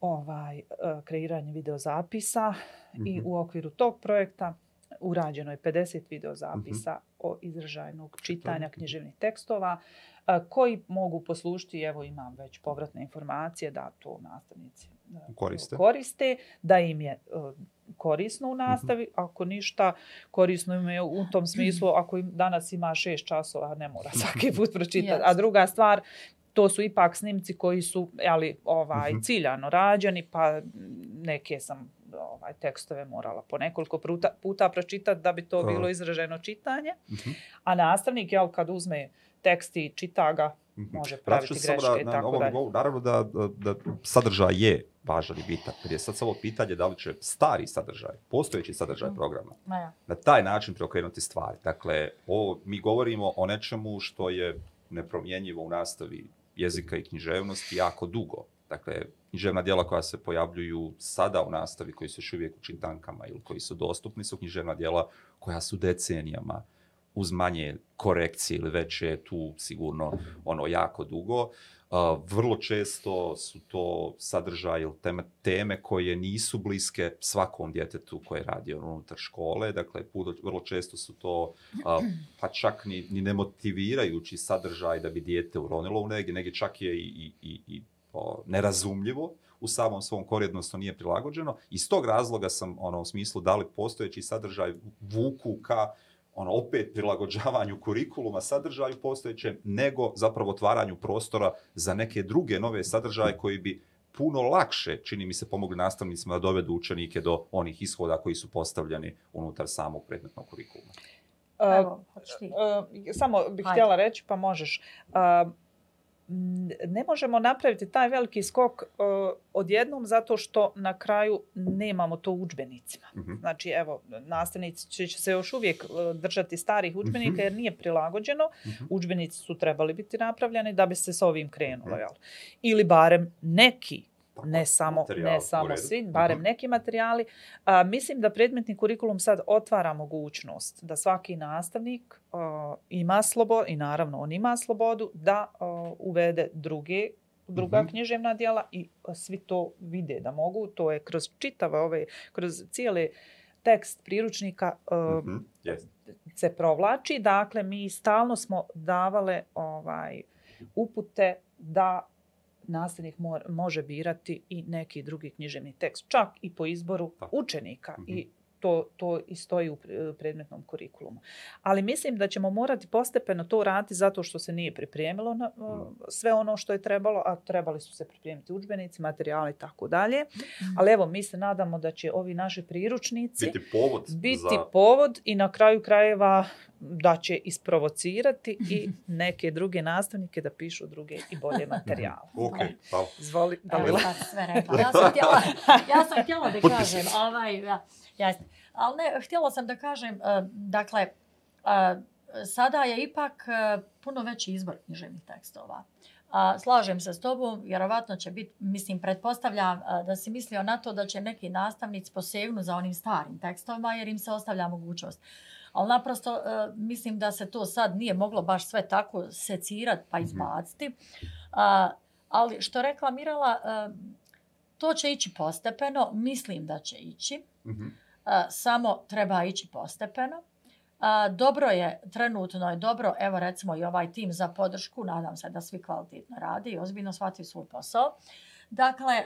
ovaj e, kreiranje videozapisa mm -hmm. i u okviru tog projekta urađeno je 50 videozapisa mm -hmm. o izražajnog čitanja književnih tekstova e, koji mogu poslušiti, evo imam već povratne informacije da to nastavnici koriste, koriste da im je korisno u nastavi, mm -hmm. ako ništa, korisno im je u tom smislu, ako im danas ima šest časova, ne mora svaki put pročitati. A druga stvar, to su ipak snimci koji su ali, ovaj, -hmm. ciljano rađeni, pa neke sam ovaj tekstove morala po nekoliko puta, puta pročitati da bi to bilo izraženo čitanje. A nastavnik, jel, kad uzme tekst i čita ga, Mhm. Može praviti greške i tako dalje. Naravno da, da sadržaj je važan i bitan. Jer je sad samo pitanje da li će stari sadržaj, postojeći sadržaj mm. programa, ja. na taj način preokrenuti stvari. Dakle, o, mi govorimo o nečemu što je nepromjenjivo u nastavi jezika i književnosti jako dugo. Dakle, književna dijela koja se pojavljuju sada u nastavi, koji su još uvijek u čintankama ili koji su dostupni, su književna dijela koja su decenijama uh, uz manje korekcije ili već je tu sigurno ono jako dugo. Uh, vrlo često su to sadržaje ili teme, teme koje nisu bliske svakom djetetu koje radi unutar škole. Dakle, pudo, vrlo često su to uh, pa čak ni, ni nemotivirajući sadržaj da bi dijete uronilo u negdje. Negdje čak je i, i, i, i o, nerazumljivo u samom svom korijednosti nije prilagođeno. Iz tog razloga sam ono, u smislu da li postojeći sadržaj vuku ka uh, ono opet prilagođavanju kurikuluma sadržaju postojećem, nego zapravo otvaranju prostora za neke druge nove sadržaje koji bi puno lakše, čini mi se, pomogli nastavnicima da dovedu učenike do onih ishoda koji su postavljeni unutar samog predmetnog kurikuluma. Evo, uh, uh, samo bih Hajde. htjela reći, pa možeš. Uh, ne možemo napraviti taj veliki skok uh, odjednom zato što na kraju nemamo to u učbenicima. Mm -hmm. Znači, evo, nastavnici će, će se još uvijek uh, držati starih učbenika mm -hmm. jer nije prilagođeno. Mm -hmm. Učbenici su trebali biti napravljeni da bi se s ovim krenulo. Mm -hmm. Jel? Ili barem neki ne samo, ne samo svi, barem uh mhm. -huh. neki materijali. A, mislim da predmetni kurikulum sad otvara mogućnost da svaki nastavnik a, ima slobodu, i naravno on ima slobodu, da a, uvede druge druga mhm. -huh. književna dijela i svi to vide da mogu. To je kroz čitave ove, kroz cijele tekst priručnika uh, uh yes. se provlači. Dakle, mi stalno smo davale ovaj upute da nastavnik može birati i neki drugi književni tekst, čak i po izboru učenika. Mm -hmm. I to, to i stoji u predmetnom kurikulumu. Ali mislim da ćemo morati postepeno to raditi zato što se nije pripremilo na, mm. sve ono što je trebalo, a trebali su se pripremiti učbenici, materijali i tako dalje. Mm. Ali evo, mi se nadamo da će ovi naši priručnici biti povod, biti za... povod i na kraju krajeva da će isprovocirati i neke druge nastavnike da pišu druge i bolje materijale. ok, hvala. Zvoli, da li... sve rekla. Ja sam htjela, ja sam htjela da kažem, ovaj, ja, Jeste. Ali ne, htjela sam da kažem, uh, dakle, uh, sada je ipak uh, puno veći izbor književnih tekstova. Uh, slažem se s tobom, vjerovatno će biti, mislim, pretpostavljam uh, da si mislio na to da će neki nastavnici posegnu za onim starim tekstovima jer im se ostavlja mogućnost. Ali naprosto uh, mislim da se to sad nije moglo baš sve tako secirati pa mhm. izbaciti. Uh, ali što rekla Mirala, uh, to će ići postepeno, mislim da će ići. Mm -hmm samo treba ići postepeno. Dobro je, trenutno je dobro, evo recimo i ovaj tim za podršku, nadam se da svi kvalitetno radi i ozbiljno shvati svoj posao. Dakle,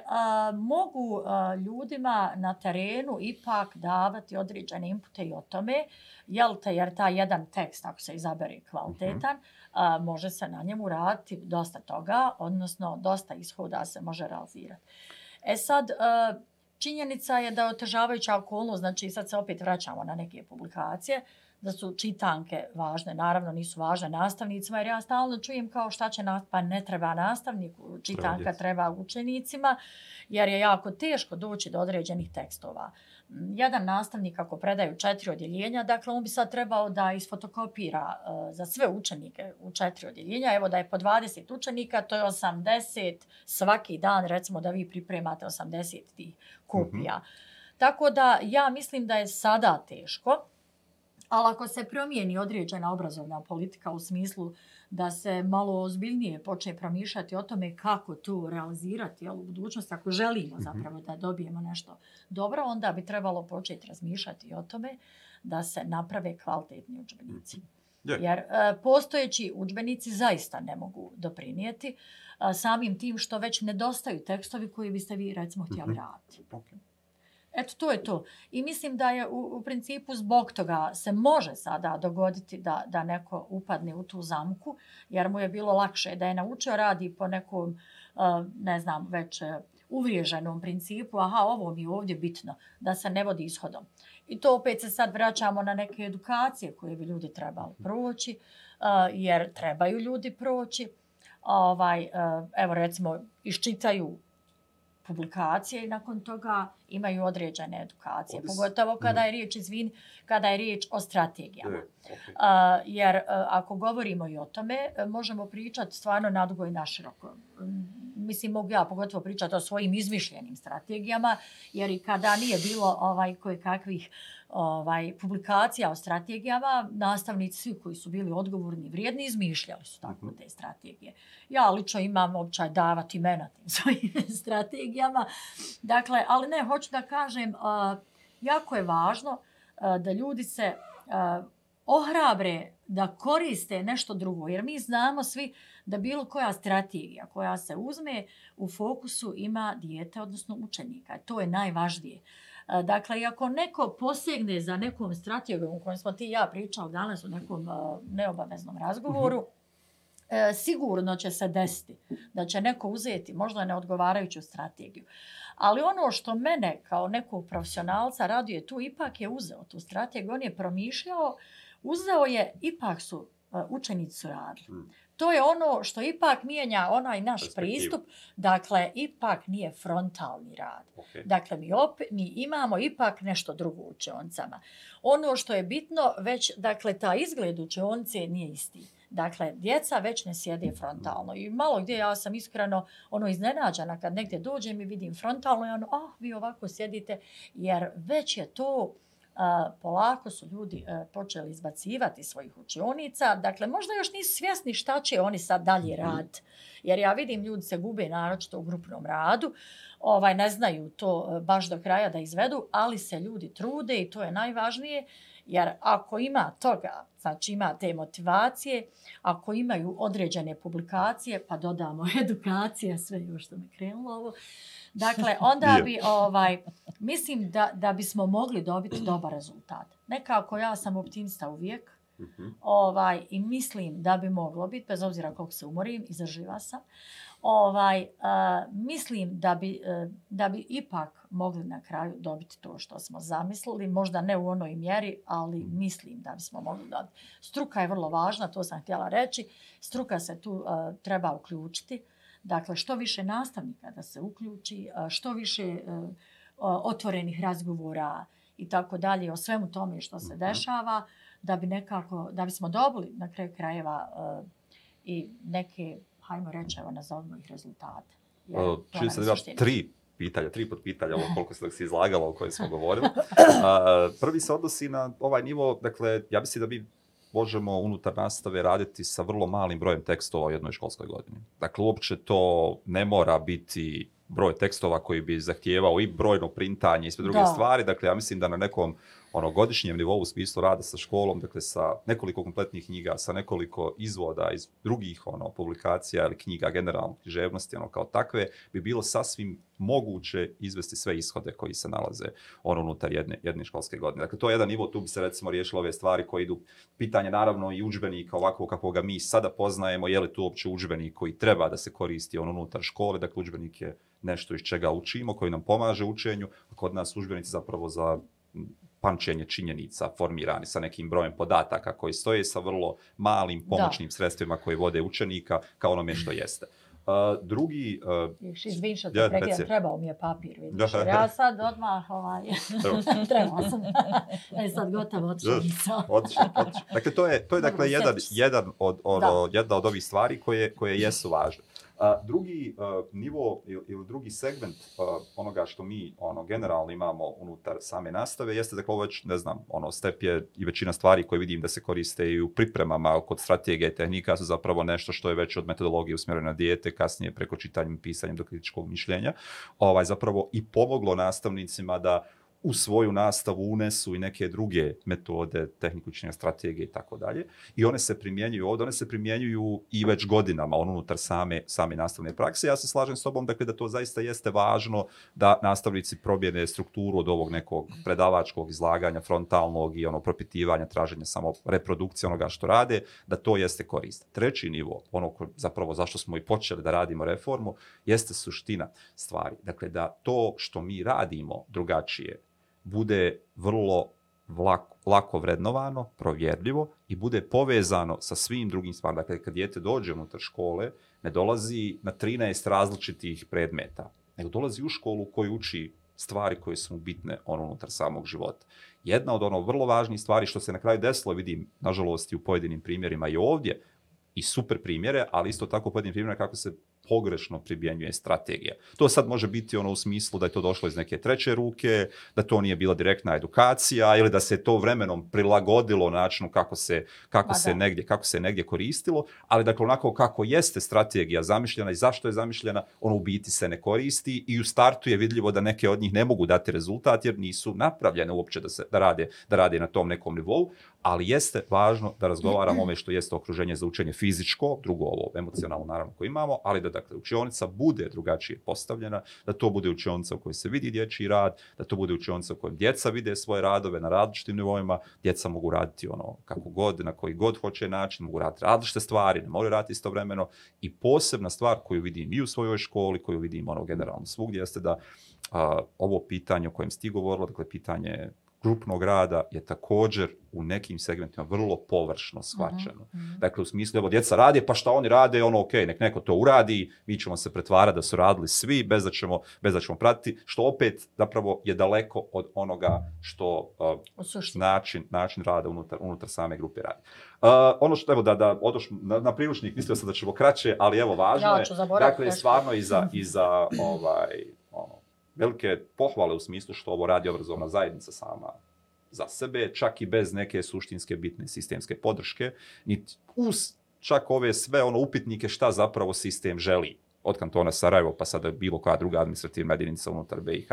mogu ljudima na terenu ipak davati određene impute i o tome, jel te, jer ta jedan tekst, ako se izabere kvalitetan, mhm. može se na njemu raditi dosta toga, odnosno dosta ishoda se može realizirati. E sad, činjenica je da je otežavajuća okolnost, znači sad se opet vraćamo na neke publikacije, da su čitanke važne, naravno nisu važne nastavnicima, jer ja stalno čujem kao šta će nas, pa ne treba nastavniku, čitanka treba učenicima, jer je jako teško doći do određenih tekstova jedan nastavnik ako predaju četiri odjeljenja, dakle on bi sad trebao da isfotokopira uh, za sve učenike u četiri odjeljenja. Evo da je po 20 učenika, to je 80 svaki dan, recimo da vi pripremate 80 tih kopija. Mm -hmm. Tako da ja mislim da je sada teško, ali ako se promijeni određena obrazovna politika u smislu uh, da se malo ozbiljnije počne promišljati o tome kako to realizirati jel, u budućnosti. Ako želimo mhm. zapravo da dobijemo nešto dobro, onda bi trebalo početi razmišljati o tome da se naprave kvalitetni učbenici. Je. Jer uh, postojeći udžbenici zaista ne mogu doprinijeti uh, samim tim što već nedostaju tekstovi koji biste vi recimo htjeli -hmm. raditi. Okay. Eto, to je to. I mislim da je u, u principu zbog toga se može sada dogoditi da, da neko upadne u tu zamku, jer mu je bilo lakše da je naučio radi po nekom, ne znam, već uvriježenom principu, aha, ovo mi je ovdje bitno, da se ne vodi ishodom. I to opet se sad vraćamo na neke edukacije koje bi ljudi trebali proći, uh, jer trebaju ljudi proći. Ovaj, uh, evo recimo, iščitaju publikacije i nakon toga imaju određene edukacije. Odis. Pogotovo kada je riječ, izvin, kada je riječ o strategijama. Je, okay. uh, jer uh, ako govorimo i o tome, možemo pričati stvarno nadugo i naširoko. Mislim, mogu ja pogotovo pričati o svojim izmišljenim strategijama, jer i kada nije bilo ovaj koje kakvih ovaj, publikacija o strategijama, nastavnici svi koji su bili odgovorni i vrijedni izmišljali su tako mhm. te strategije. Ja lično imam običaj davati imena tim svojim strategijama. Dakle, ali ne, hoću da kažem, jako je važno da ljudi se ohrabre da koriste nešto drugo. Jer mi znamo svi da bilo koja strategija koja se uzme u fokusu ima dijete, odnosno učenika. To je najvažnije. Uh, Dakle, ako neko posegne za nekom strategijom u kojem smo ti ja pričali danas u nekom neobaveznom razgovoru, mhm. -huh. sigurno će se desiti da će neko uzeti možda neodgovarajuću strategiju. Ali ono što mene kao nekog profesionalca raduje tu, ipak je uzeo tu strategiju, on je promišljao, uzeo je, ipak su učenici radili. Hmm. To je ono što ipak mijenja onaj naš pristup, dakle, ipak nije frontalni rad. Okay. Dakle, mi, opet, mi imamo ipak nešto drugo u učioncama. Ono što je bitno, već, dakle, ta izgled učionice nije isti. Dakle, djeca već ne sjede frontalno. I malo gdje ja sam iskreno ono iznenađena kad negdje dođem i vidim frontalno i ono, ah, vi ovako sjedite, jer već je to polako su ljudi e, počeli izbacivati svojih učionica. Dakle, možda još nisu svjesni šta će oni sad dalje mhm. rad. Jer ja vidim ljudi se gube naročito u grupnom radu, ovaj ne znaju to e, baš do kraja da izvedu, ali se ljudi trude i to je najvažnije. Jer ako ima toga, znači ima te motivacije, ako imaju određene publikacije, pa dodamo edukacije, sve još što mi krenulo ovo, Dakle, onda bi, ovaj, mislim da, da bismo mogli dobiti dobar rezultat. Nekako ja sam optimista uvijek mhm. ovaj, i mislim da bi moglo biti, bez obzira koliko se umorim, izdrživa sam, ovaj, uh, mislim da bi, uh, da bi ipak mogli na kraju dobiti to što smo zamislili, možda ne u onoj mjeri, ali mhm. mislim da bismo mogli dobiti. Struka je vrlo važna, to sam htjela reći. Struka se tu uh, treba uključiti. Dakle, što više nastavnika da se uključi, što više e, otvorenih razgovora i tako dalje o svemu tome što se mhm. dešava, da bi nekako, da bismo dobili na kraju krajeva e, i neke, hajmo reći, evo, nazovimo ih rezultate. Čujem se da tri pitanja, tri pitanja, ovo koliko se dok se izlagalo o kojoj smo govorili. Prvi se odnosi na ovaj nivo, dakle, ja mislim da bi možemo unutar nastave raditi sa vrlo malim brojem tekstova u jednoj školskoj godini. Dakle, uopće to ne mora biti broj tekstova koji bi zahtijevao i brojno printanje i sve druge da. stvari. Dakle, ja mislim da na nekom ono godišnjem nivou u smislu rada sa školom, dakle sa nekoliko kompletnih knjiga, sa nekoliko izvoda iz drugih ono publikacija ili knjiga generalno književnosti ono kao takve, bi bilo sasvim moguće izvesti sve ishode koji se nalaze ono unutar jedne, jedne školske godine. Dakle, to je jedan nivo, tu bi se recimo riješilo ove stvari koje idu, pitanje naravno i učbenika ovako kako ga mi sada poznajemo, je li to uopće učbenik koji treba da se koristi ono unutar škole, dakle učbenik je nešto iz čega učimo, koji nam pomaže učenju, a kod nas učbenici zapravo za pamćenje činjenica formirani sa nekim brojem podataka koji stoje sa vrlo malim pomoćnim da. sredstvima koje vode učenika kao onome što jeste. Uh, drugi... Uh, Izvin što te ja, prekidam, trebao mi je papir, vidiš. Da. Ja sad odmah, ovaj, trebao sam. e sad gotovo, otišao Otišao, otišao. Dakle, to je, to je dakle, jedan, jedan od, ono, jedna od ovih stvari koje, koje jesu važne. A, drugi uh, nivo ili, ili drugi segment uh, onoga što mi ono generalno imamo unutar same nastave jeste da već ne znam ono step je i većina stvari koje vidim da se koriste i u pripremama kod strategije i tehnika su zapravo nešto što je već od metodologije usmjereno na dijete kasnije preko čitanja i pisanja do kritičkog mišljenja. Ovaj zapravo i pomoglo nastavnicima da u svoju nastavu unesu i neke druge metode, tehniku učenja, strategije i tako dalje. I one se primjenjuju ovdje, one se primjenjuju i već godinama on unutar same, same nastavne prakse. Ja se slažem s tobom dakle, da to zaista jeste važno da nastavnici probijene strukturu od ovog nekog predavačkog izlaganja, frontalnog i ono propitivanja, traženja samo reprodukcije onoga što rade, da to jeste korist. Treći nivo, ono ko, zapravo zašto smo i počeli da radimo reformu, jeste suština stvari. Dakle, da to što mi radimo drugačije, bude vrlo lako, lako vrednovano, provjerljivo i bude povezano sa svim drugim stvarima. Dakle, kad djete dođe unutar škole, ne dolazi na 13 različitih predmeta, nego dolazi u školu koji uči stvari koje su mu bitne ono unutar samog života. Jedna od ono vrlo važnijih stvari što se na kraju desilo, vidim, nažalost, i u pojedinim primjerima i ovdje, i super primjere, ali isto tako pojedinim primjerima kako se pogrešno pribjenjuje strategija. To sad može biti ono u smislu da je to došlo iz neke treće ruke, da to nije bila direktna edukacija ili da se to vremenom prilagodilo načinu kako se kako se negdje kako se negdje koristilo, ali dakle onako kako jeste strategija zamišljena i zašto je zamišljena, ono u biti se ne koristi i u startu je vidljivo da neke od njih ne mogu dati rezultat jer nisu napravljene uopće da se da rade da rade na tom nekom nivou, ali jeste važno da razgovaramo o ome što jeste okruženje za učenje fizičko, drugo ovo emocionalno naravno koje imamo, ali da dakle učionica bude drugačije postavljena, da to bude učionica u kojoj se vidi dječji rad, da to bude učionica u kojoj djeca vide svoje radove na različitim nivoima, djeca mogu raditi ono kako god, na koji god hoće način, mogu raditi različite stvari, ne moraju raditi istovremeno. I posebna stvar koju vidim i u svojoj školi, koju vidim ono generalno svugdje jeste da a, ovo pitanje o kojem ste govorila, dakle pitanje grupnog rada je također u nekim segmentima vrlo površno mhm, shvaćeno. Mm -hmm. Dakle, u smislu, evo, djeca rade, pa šta oni rade, ono, ok, nek neko to uradi, mi ćemo se pretvarati da su radili svi, bez da ćemo, bez da ćemo pratiti, što opet zapravo je daleko od onoga što uh, način, način rada unutar, unutar same grupe radi. Uh, ono što, evo, da, da odoš na, na priručnik, mislio sam da ćemo kraće, ali evo, važno ja, je, dakle, stvarno i za, i za ovaj, velike pohvale u smislu što ovo radi obrazovna zajednica sama za sebe, čak i bez neke suštinske bitne sistemske podrške, niti uz čak ove sve ono upitnike šta zapravo sistem želi od kantona Sarajevo pa sada bilo koja druga administrativna jedinica unutar BiH.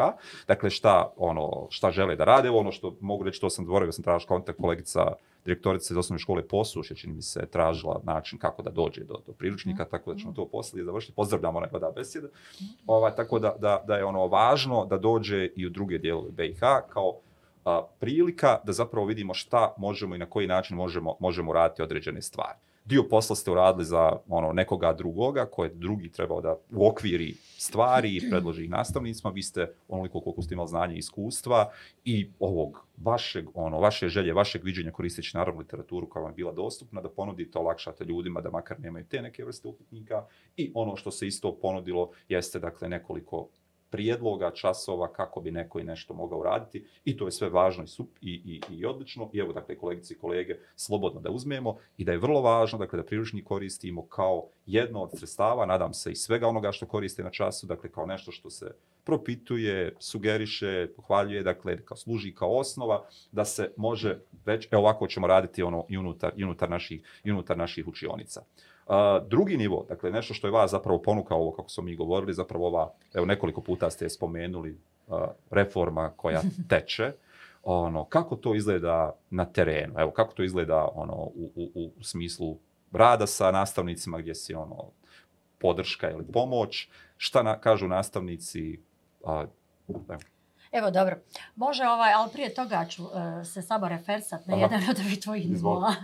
Dakle, šta, ono, šta žele da rade, ono što mogu reći, to sam dvorio, sam tražio kontakt kolegica direktorica iz osnovne škole Posuš, je čini mi se tražila način kako da dođe do, do priručnika, mm. tako da ćemo to poslije završiti. Pozdravljamo onaj da besjede. Mm. Ovaj, tako da, da, da je ono važno da dođe i u druge dijelove BiH kao a, prilika da zapravo vidimo šta možemo i na koji način možemo, možemo raditi određene stvari dio posla ste uradili za ono nekoga drugoga koje drugi trebao da u okviri stvari i predloži nastavnicima, vi ste onoliko koliko ste imali znanje i iskustva i ovog vašeg, ono, vaše želje, vašeg viđenja koristeći naravno literaturu koja vam je bila dostupna, da ponudite, olakšate ljudima da makar nemaju te neke vrste upitnika. I ono što se isto ponudilo jeste dakle nekoliko prijedloga, časova, kako bi neko i nešto mogao uraditi. I to je sve važno i, sup, i, i, i odlično. I evo, dakle, kolegice i kolege, slobodno da uzmemo i da je vrlo važno, dakle, da priručnik koristimo kao jedno od sredstava, nadam se i svega onoga što koriste na času, dakle, kao nešto što se propituje, sugeriše, pohvaljuje, dakle, kao služi kao osnova, da se može već evo ovako ćemo raditi ono i unutar, i unutar, naših, i unutar naših učionica. Uh, drugi nivo, dakle nešto što je vas zapravo ponukao ovo kako smo mi govorili, zapravo ova, evo nekoliko puta ste spomenuli, uh, reforma koja teče, ono, kako to izgleda na terenu, evo kako to izgleda ono, u, u, u smislu rada sa nastavnicima gdje si ono, podrška ili pomoć, šta na, kažu nastavnici, uh, evo. Evo, dobro. Može ovaj, ali prije toga ću uh, se samo refersat na Aha. jedan od ovih tvojih zvola.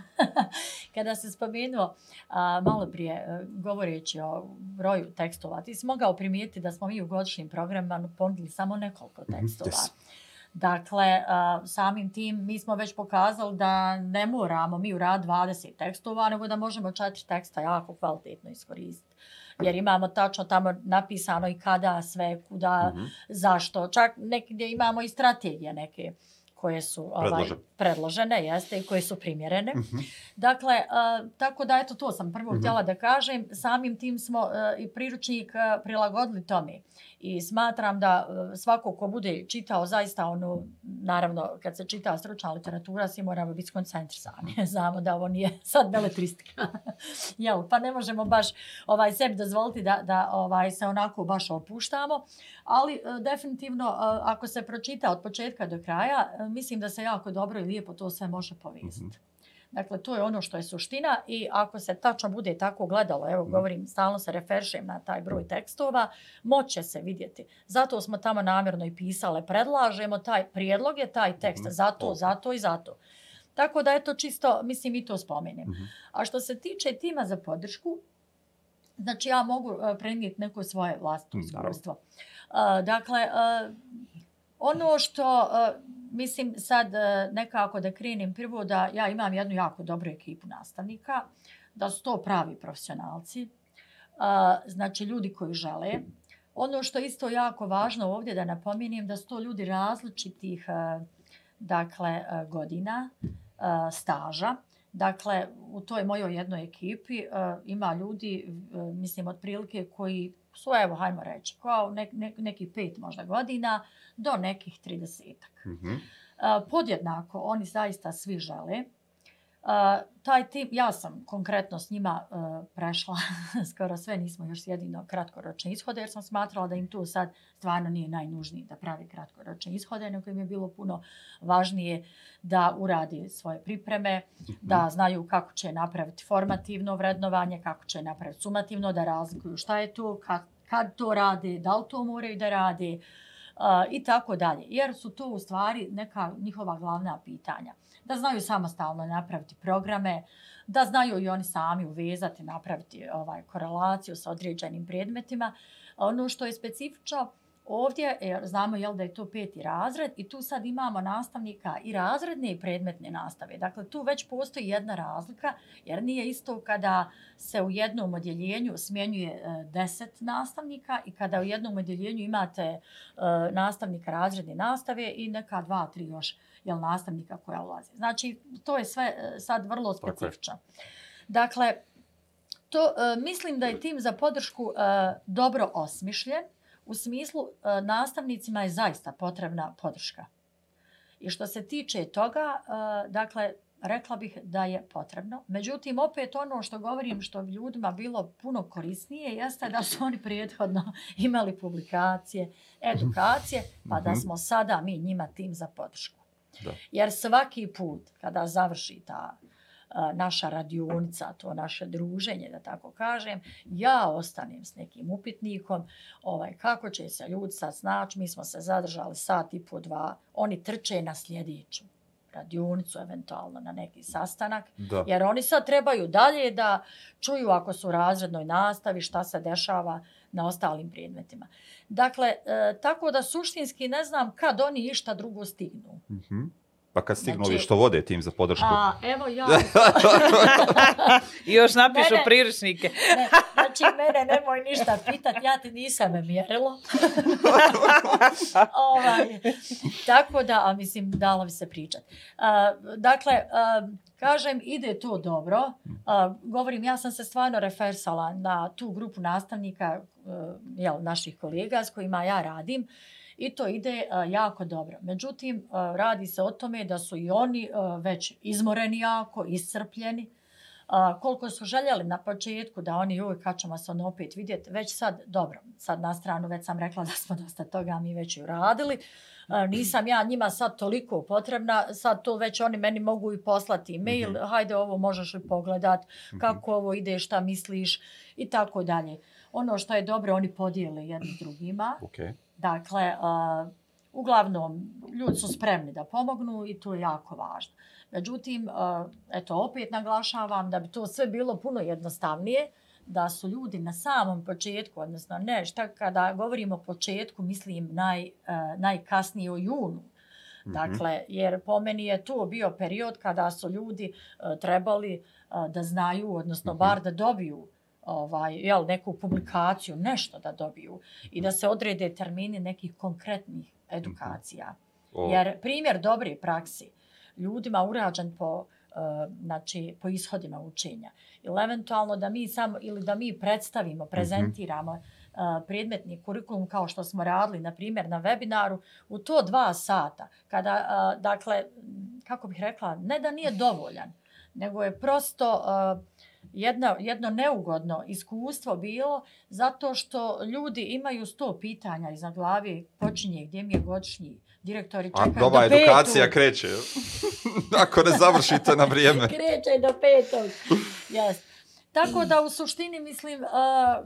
Kada se spomenuo uh, malo prije uh, govoreći o broju tekstova, ti si mogao primijeti da smo mi u godišnjim programima ponudili samo nekoliko mhm, tekstova. Yes. Dakle, uh, samim tim mi smo već pokazali da ne moramo mi u rad 20 tekstova, nego da možemo četiri teksta jako kvalitetno iskoristiti jer imamo tačno tamo napisano i kada sve, kuda, mm -hmm. zašto. Čak nekdje imamo i strategije neke koje su ovaj, predložene, jeste, i koje su primjerene. Mhm. Dakle, uh, tako da eto to sam prvo Mhm. htjela da kažem, samim tim smo uh, i priručnik uh, prilagodili tome. I smatram da uh, svako ko bude čitao zaista ono, naravno kad se čita stručna literatura, svi moramo biti skoncentrisani. Znamo da ovo nije sad beletristika. Jel, pa ne možemo baš ovaj sebi dozvoliti da, da ovaj se onako baš opuštamo, ali uh, definitivno uh, ako se pročita od početka do kraja, mislim da se jako dobro i lijepo to sve može povezati. Mhm. Dakle, to je ono što je suština i ako se tačno bude tako gledalo, evo Mhm. govorim, stalno se referšem na taj broj tekstova, moće se vidjeti. Zato smo tamo namjerno i pisale, predlažemo taj prijedlog je taj tekst, Mhm. zato, Ok. zato i zato. Tako da je to čisto, mislim i to spomenem. Mhm. A što se tiče tima za podršku, znači ja mogu uh, prenijeti neko svoje vlastno Mm, iskustvo. Uh, dakle, uh, ono što, e, mislim sad e, nekako da krenem prvo da ja imam jednu jako dobru ekipu nastavnika, da su to pravi profesionalci, uh, znači ljudi koji žele. Ono što je isto jako važno ovdje da napominjem da su to ljudi različitih dakle, godina, staža. Dakle, u toj mojoj jednoj ekipi ima ljudi, mislim, otprilike koji su, evo, hajmo reći, kao ne, ne, neki pet možda godina do nekih 30 Mhm. Podjednako, oni zaista svi žele. Uh, taj tim, ja sam konkretno s njima uh, prešla skoro sve, nismo još jedino kratkoročne ishode, jer sam smatrala da im tu sad stvarno nije najnužniji da pravi kratkoročne ishode, nego im je bilo puno važnije da uradi svoje pripreme, da znaju kako će napraviti formativno vrednovanje, kako će napraviti sumativno, da razlikuju šta je to, kad, kad to rade, da li to moraju da rade uh, i tako dalje. Jer su to u stvari neka njihova glavna pitanja. Da znaju samostalno napraviti programe, da znaju i oni sami uvezati, napraviti ovaj korelaciju sa određenim predmetima. Ono što je specifično ovdje, jer znamo jel da je to peti razred i tu sad imamo nastavnika i razredne i predmetne nastave. Dakle, tu već postoji jedna razlika, jer nije isto kada se u jednom odjeljenju smjenjuje e, deset nastavnika i kada u jednom odjeljenju imate e, nastavnika razredne nastave i neka dva, tri još jel, nastavnika koja ulazi. Znači, to je sve e, sad vrlo specifično. Dakle, to, e, mislim da je tim za podršku e, dobro osmišljen. U smislu, e, nastavnicima je zaista potrebna podrška. I što se tiče toga, e, dakle, rekla bih da je potrebno. Međutim, opet ono što govorim što bi ljudima bilo puno korisnije jeste da su oni prijethodno imali publikacije, edukacije, pa da Mhm. smo sada mi njima tim za podršku. Da. Jer svaki put kada završi ta naša radionica, to naše druženje, da tako kažem, ja ostanem s nekim upitnikom, ovaj, kako će se ljudi sad snaći, mi smo se zadržali sat i po dva, oni trče na sljedeću radionicu, eventualno na neki sastanak, Da. jer oni sad trebaju dalje da čuju ako su u razrednoj nastavi šta se dešava na ostalim predmetima. Dakle, e, tako da suštinski ne znam kad oni išta drugo stignu. Mhm. Pa kad stignu Znači- ovi što vode tim za podršku. A evo ja, I još napišu Mene- priručnike. ne, znači mene nemoj ništa pitat, ja ti nisam me mjerilo. ovaj, tako da, a mislim, dalo bi se pričat. A, dakle, a, kažem, ide to dobro. A, govorim, ja sam se stvarno refersala na tu grupu nastavnika, a, jel, naših kolega s kojima ja radim. I to ide e, jako dobro. Međutim, e, radi se o tome da su i oni e, već izmoreni jako, iscrpljeni. A, koliko su željeli na početku da oni, joj, kad ćemo se ono opet vidjeti, već sad, dobro, sad na stranu već sam rekla da smo dosta toga mi već i uradili. Nisam ja njima sad toliko potrebna, sad to već oni meni mogu i poslati mail, Mhm. hajde ovo možeš li pogledat, kako ovo ide, šta misliš i tako dalje. Ono što je dobro, oni podijele jedni drugima. Ok. Dakle, uh, uglavnom, ljudi su spremni da pomognu i to je jako važno. Međutim, uh, eto, opet naglašavam da bi to sve bilo puno jednostavnije, da su ljudi na samom početku, odnosno ne, šta kada govorimo o početku, mislim naj, uh, najkasnije o junu. Mhm. Dakle, jer po meni je to bio period kada su ljudi uh, trebali uh, da znaju, odnosno Mhm. bar da dobiju ovaj, jel, neku publikaciju, nešto da dobiju i da se odrede termini nekih konkretnih edukacija. O, Jer primjer dobre praksi ljudima urađen po uh, znači po ishodima učenja. Ili eventualno da mi samo ili da mi predstavimo, prezentiramo uh, predmetni kurikulum kao što smo radili na primjer na webinaru u to dva sata kada uh, dakle kako bih rekla ne da nije dovoljan nego je prosto jedno, jedno neugodno iskustvo bilo zato što ljudi imaju sto pitanja iza glavi, počinje gdje mi je godišnji direktori čekaju nova do edukacija petog. kreće. Ako ne završite na vrijeme. Kreće do petog. Yes. Tako da u suštini mislim, uh,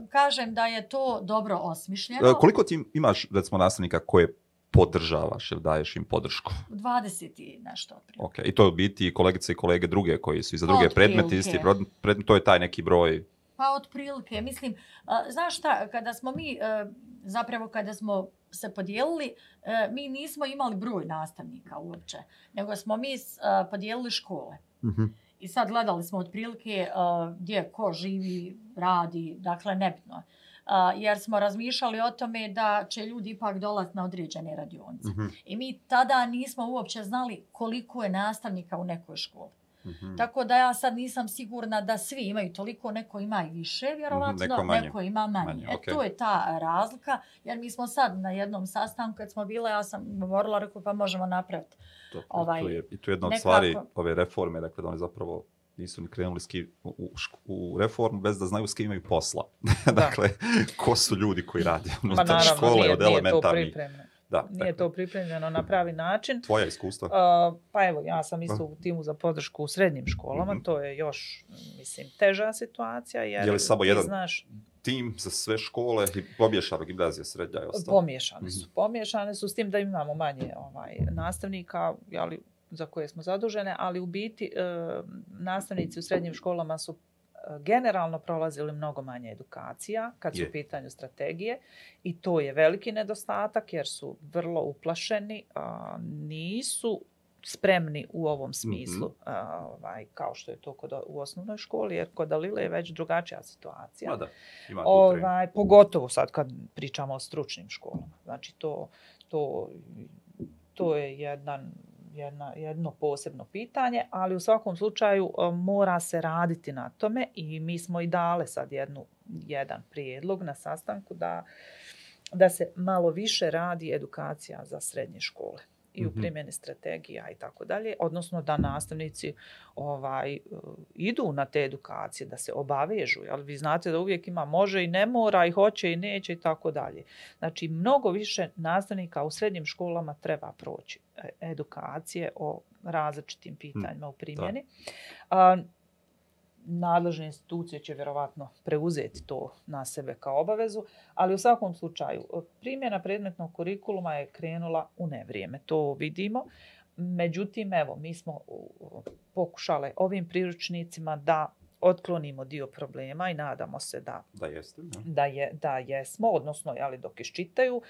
kažem da je to dobro osmišljeno. E, Koliko ti imaš, recimo, nastavnika koje podržavaš ili daješ im podršku? 20 i nešto. otprilike. Ok, i to je u biti i kolegice i kolege druge koji su i za druge predmete, isti predmet, to je taj neki broj. Pa otprilike, mislim, a, znaš šta, kada smo mi, e, zapravo kada smo se podijelili, e, mi nismo imali broj nastavnika uopće, nego smo mi a, podijelili škole. Mhm. I sad gledali smo otprilike uh, gdje ko živi, radi, dakle nebitno. Uh, jer smo razmišljali o tome da će ljudi ipak dolaziti na određene radionice. Mhm. I mi tada nismo uopće znali koliko je nastavnika u nekoj školi. Mhm. Tako da ja sad nisam sigurna da svi imaju toliko, neko ima i više vjerovatno, neko manje. neko ima manje. Manje, e, okej. to je ta razlika, jer mi smo sad na jednom sastanku kad smo bile, ja sam govorila, rekao pa možemo napraviti. To, ovaj, to je, I tu je jedna od nekako- stvari ove reforme, dakle da oni zapravo nisu ni krenuli s kim, u, u, u reformu bez da znaju s kim imaju posla. dakle, ko su ljudi koji rade Ma unutar naravno, škole nije, od elementarnih. Da, Nije dakle, to pripremljeno na pravi način. Tvoja iskustva? Uh, pa evo, ja sam isto u timu za podršku u srednjim školama, Mhm. to je još, mislim, teža situacija. Jer Je li samo jedan Znaš, Tim za sve škole i pomješano gimnazija, srednja i ostalo. pomiješane su. Mhm. Pomiješane su s tim da imamo manje ovaj, nastavnika, jeli, za koje smo zadužene, ali u biti e, nastavnici u srednjim školama su generalno prolazili mnogo manje edukacija kad su Je. u pitanju strategije i to je veliki nedostatak jer su vrlo uplašeni, a, nisu spremni u ovom smislu, Mhm. a, ovaj, kao što je to kod, u osnovnoj školi, jer kod Alile je već drugačija situacija. Ma da, ima. Ovaj, pogotovo sad kad pričamo o stručnim školama. Znači to, to, to je jedan, jedna, jedno posebno pitanje, ali u svakom slučaju e, mora se raditi na tome i mi smo i dale sad jednu, jedan prijedlog na sastanku da, da se malo više radi edukacija za srednje škole i u Mhm. primjeni strategija i tako dalje, odnosno da nastavnici ovaj uh, idu na te edukacije, da se obavežu, jel vi znate da uvijek ima može i ne mora i hoće i neće i tako dalje. Znači mnogo više nastavnika u srednjim školama treba proći e, edukacije o različitim pitanjima u primjeni. A, nadležne institucije će vjerovatno preuzeti to na sebe kao obavezu, ali u svakom slučaju primjena predmetnog kurikuluma je krenula u nevrijeme, to vidimo. Međutim, evo, mi smo pokušale ovim priručnicima da otklonimo dio problema i nadamo se da Da jeste. Da. da, je, da jesmo, odnosno jeli, dok iščitaju.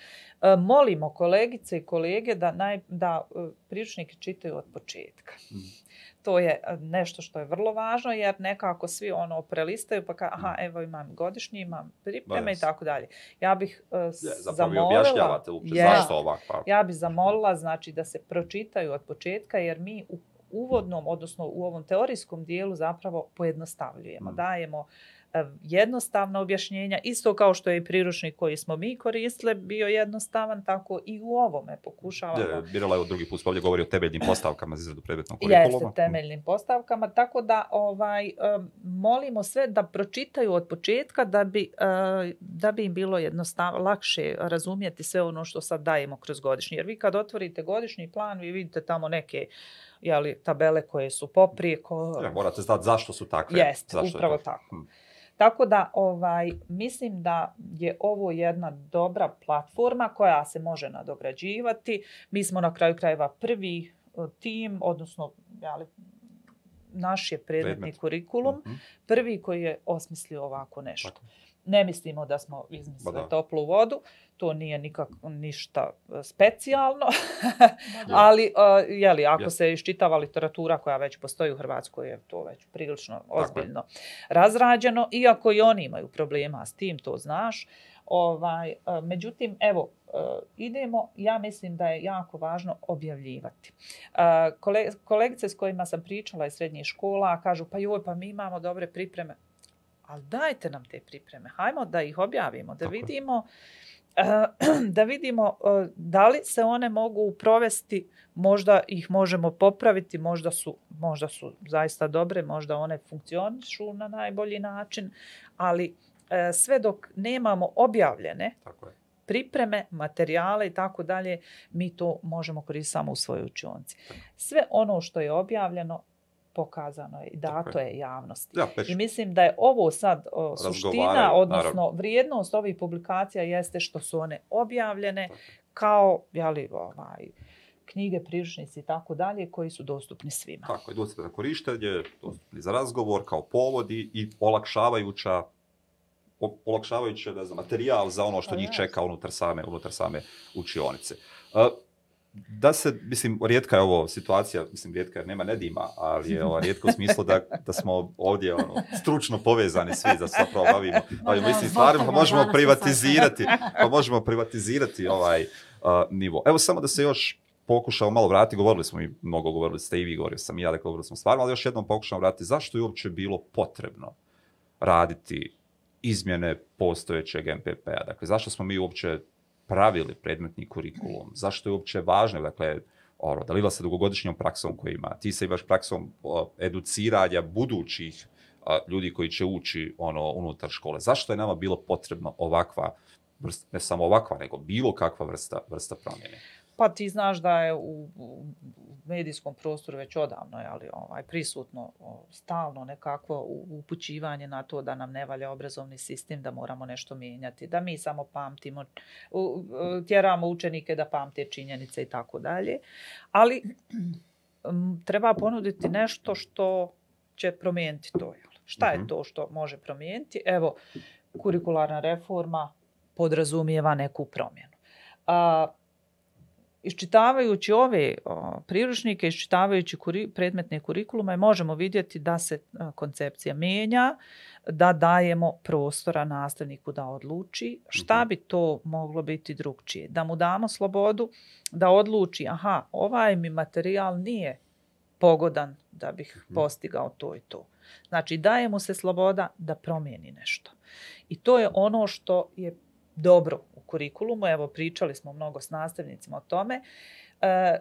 E, molimo kolegice i kolege da, naj, da e, priručnike čitaju od početka. Mm. To je e, nešto što je vrlo važno jer nekako svi ono prelistaju pa ka, aha, evo imam godišnji, imam pripreme i tako dalje. Ja bih s- Je, zapravo zamolila... objašnjavate uopće Jest. zašto ovakva. Ja bi zamolila znači da se pročitaju od početka jer mi u uvodnom, odnosno u ovom teorijskom dijelu zapravo pojednostavljujemo. Mm. Dajemo e, jednostavna objašnjenja, isto kao što je i priručnik koji smo mi koristili bio jednostavan, tako i u ovome pokušavamo. Je, Mirela je drugi put ovdje govori o temeljnim postavkama za izradu predmetnog Jeste, kurikuluma. temeljnim postavkama, tako da ovaj em, molimo sve da pročitaju od početka da bi, e, da bi im bilo jednostavno lakše razumjeti sve ono što sad dajemo kroz godišnji. Jer vi kad otvorite godišnji plan, vi vidite tamo neke jeli, tabele koje su poprijeko. Ja, morate znati zašto su takve. Jeste, zašto je upravo to. tako. Hm. Tako da ovaj mislim da je ovo jedna dobra platforma koja se može nadograđivati. Mi smo na kraju krajeva prvi eh, tim, odnosno jeli, naš je predmetni Predmet. kurikulum, Mhm. prvi koji je osmislio ovako nešto. Tako. Ne mislimo da smo izmislili da. toplu vodu, to nije nikak, ništa eh, specijalno, ali uh, jeli, ako Jeste. se iščitava literatura koja već postoji u Hrvatskoj, je to već prilično ozbiljno razrađeno, iako i oni imaju problema s tim, to znaš. Ovaj, uh, međutim, evo, idemo, ja mislim da je jako važno objavljivati. kolegice s kojima sam pričala iz srednjih škola kažu pa joj, pa mi imamo dobre pripreme. Ali dajte nam te pripreme, hajmo da ih objavimo, da vidimo da vidimo da li se one mogu provesti, možda ih možemo popraviti, možda su, možda su zaista dobre, možda one funkcionišu na najbolji način, ali e, sve dok nemamo objavljene Tako je. pripreme, materijale i tako dalje, mi to možemo koristiti samo u svojoj učionci. Sve ono što je objavljeno pokazano je i dato je javnosti. I mislim da je ovo sad suština, odnosno vrijednost ovih publikacija jeste što su one objavljene kao jeli, ovaj, knjige, priručnici i tako dalje koji su dostupni svima. Tako je, dostupni za korištenje, dostupni za razgovor kao povodi i olakšavajuća olakšavajući ne znam, materijal za ono što njih čeka unutar same, unutar same učionice da se, mislim, rijetka je ovo situacija, mislim, rijetka jer nema nedima, ali je ovo rijetko u smislu da, da smo ovdje ono, stručno povezani svi, da se zapravo bavimo, bavimo istim stvarima, pa možemo privatizirati, pa možemo privatizirati ovaj uh, nivo. Evo samo da se još pokušamo malo vratiti, govorili smo i mnogo, govorili ste i vi, govorio sam i ja, da govorili smo stvarno, ali još jednom pokušamo vratiti zašto je uopće bilo potrebno raditi izmjene postojećeg MPP-a. Dakle, zašto smo mi uopće pravili predmetni kurikulum, zašto je uopće važno, dakle, ono, Dalila se dugogodišnjom praksom koju ima, ti sa imaš praksom educiranja budućih ljudi koji će ući ono, unutar škole. Zašto je nama bilo potrebno ovakva vrsta, ne samo ovakva, nego bilo kakva vrsta, vrsta promjene? Pa ti znaš da je u, medijskom prostoru već odavno ali ovaj, prisutno stalno nekakvo upućivanje na to da nam ne valja obrazovni sistem, da moramo nešto mijenjati, da mi samo pamtimo, tjeramo učenike da pamte činjenice i tako dalje. Ali treba ponuditi nešto što će promijeniti to. Šta je mhm. to što može promijeniti? Evo, kurikularna reforma podrazumijeva neku promjenu. A, Iščitavajući ove priručnike, iščitavajući predmetne kurikulume, možemo vidjeti da se koncepcija mijenja, da dajemo prostora nastavniku da odluči šta mhm. bi to moglo biti drugčije. Da mu damo slobodu da odluči, aha, ovaj mi materijal nije pogodan da bih mhm. postigao to i to. Znači, daje mu se sloboda da promijeni nešto. I to je ono što je dobro kurikulumu, evo pričali smo mnogo s nastavnicima o tome, e,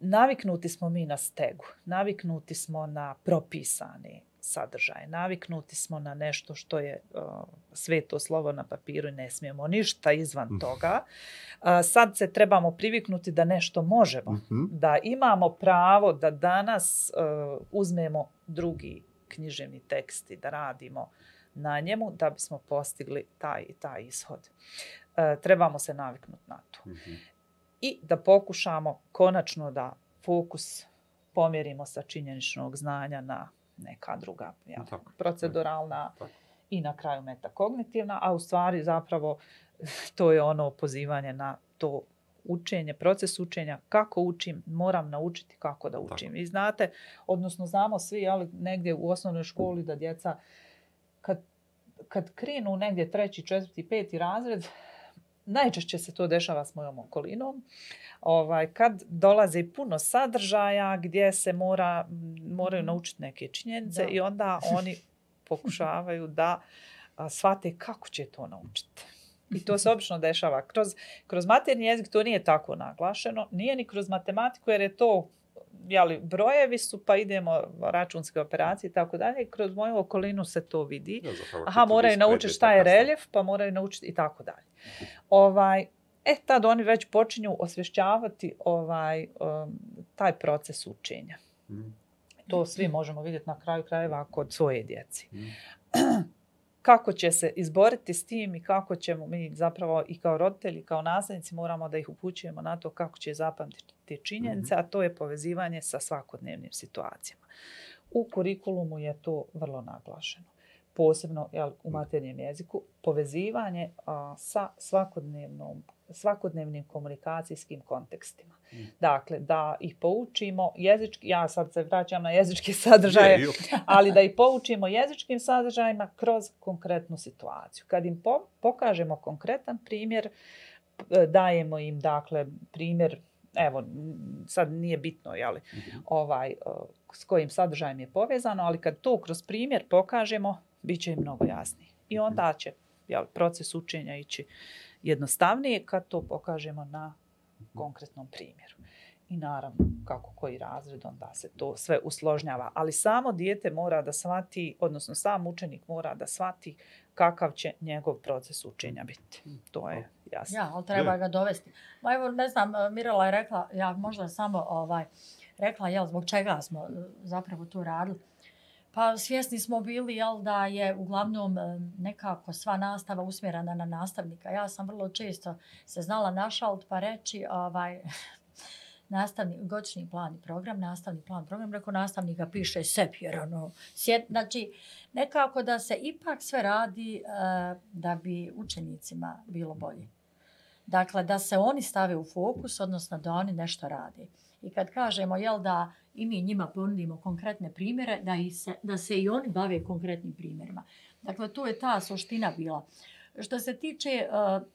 naviknuti smo mi na stegu, naviknuti smo na propisani sadržaj, naviknuti smo na nešto što je uh, sveto slovo na papiru i ne smijemo ništa izvan mm. toga. sad se trebamo priviknuti da nešto možemo, mhm. da imamo pravo da danas e, uzmemo drugi književni tekst i da radimo na njemu da bismo postigli taj taj ishod. E, trebamo se naviknuti na to. Mhm. I da pokušamo konačno da fokus pomjerimo sa činjeničnog znanja na neka druga ja, proceduralna i na kraju metakognitivna, a u stvari zapravo to je ono pozivanje na to učenje, proces učenja, kako učim, moram naučiti kako da učim. I znate, odnosno znamo svi, ali negdje u osnovnoj školi da djeca kad, kad krenu negdje treći, četvrti, peti razred, najčešće se to dešava s mojom okolinom, ovaj, kad dolazi puno sadržaja gdje se mora, moraju mhm. naučiti neke činjenice i onda oni pokušavaju da shvate kako će to naučiti. I to se obično dešava. Kroz, kroz materni jezik to nije tako naglašeno, nije ni kroz matematiku jer je to jeli, brojevi su, pa idemo računske operacije i tako dalje. Kroz moju okolinu se to vidi. Aha, moraju naučiti šta je reljef, pa moraju naučiti i tako dalje. Ovaj, e, tad oni već počinju osvješćavati ovaj, um, taj proces učenja. Mm. To svi možemo vidjeti na kraju krajeva kod svoje djeci. Mm. kako će se izboriti s tim i kako ćemo mi zapravo i kao roditelji, kao nasljednici moramo da ih upućujemo na to kako će zapamtiti te činjenice, mhm. a to je povezivanje sa svakodnevnim situacijama. U kurikulumu je to vrlo naglašeno. Posebno jel, u maternjem jeziku, povezivanje sa svakodnevnom svakodnevnim komunikacijskim kontekstima. Mm. Dakle, da ih poučimo jezički, ja sad se vraćam na jezičke sadržaje, ali da ih poučimo jezičkim sadržajima kroz konkretnu situaciju. Kad im pokažemo konkretan primjer, dajemo im dakle primjer evo, sad nije bitno, jeli, mhm. ovaj, s kojim sadržajem je povezano, ali kad to kroz primjer pokažemo, bit će im mnogo jasnije. I mhm. onda će jel, proces učenja ići jednostavnije kad to pokažemo na konkretnom primjeru. I naravno, kako koji razred, onda se to sve usložnjava. Ali samo dijete mora da shvati, odnosno sam učenik mora da shvati kakav će njegov proces učenja biti. To je jasno. Ja, ali treba ga dovesti. Ma evo, ne znam, Mirala je rekla, ja možda samo ovaj, rekla, jel, zbog čega smo e, zapravo tu radili. Pa svjesni smo bili jel, da je uglavnom eh, nekako sva nastava usmjerena na nastavnika. Ja sam vrlo često se znala našalt pa reći ovaj, nastavni, godišnji plan i program, nastavni plan program, rekao nastavnika piše sep, jer ono, sjet, znači, nekako da se ipak sve radi uh, da bi učenicima bilo bolje. Dakle, da se oni stave u fokus, odnosno da oni nešto rade. I kad kažemo, jel da i mi njima ponudimo konkretne primjere, da, i se, da se i oni bave konkretnim primjerima. Dakle, to je ta suština bila. Što se tiče uh,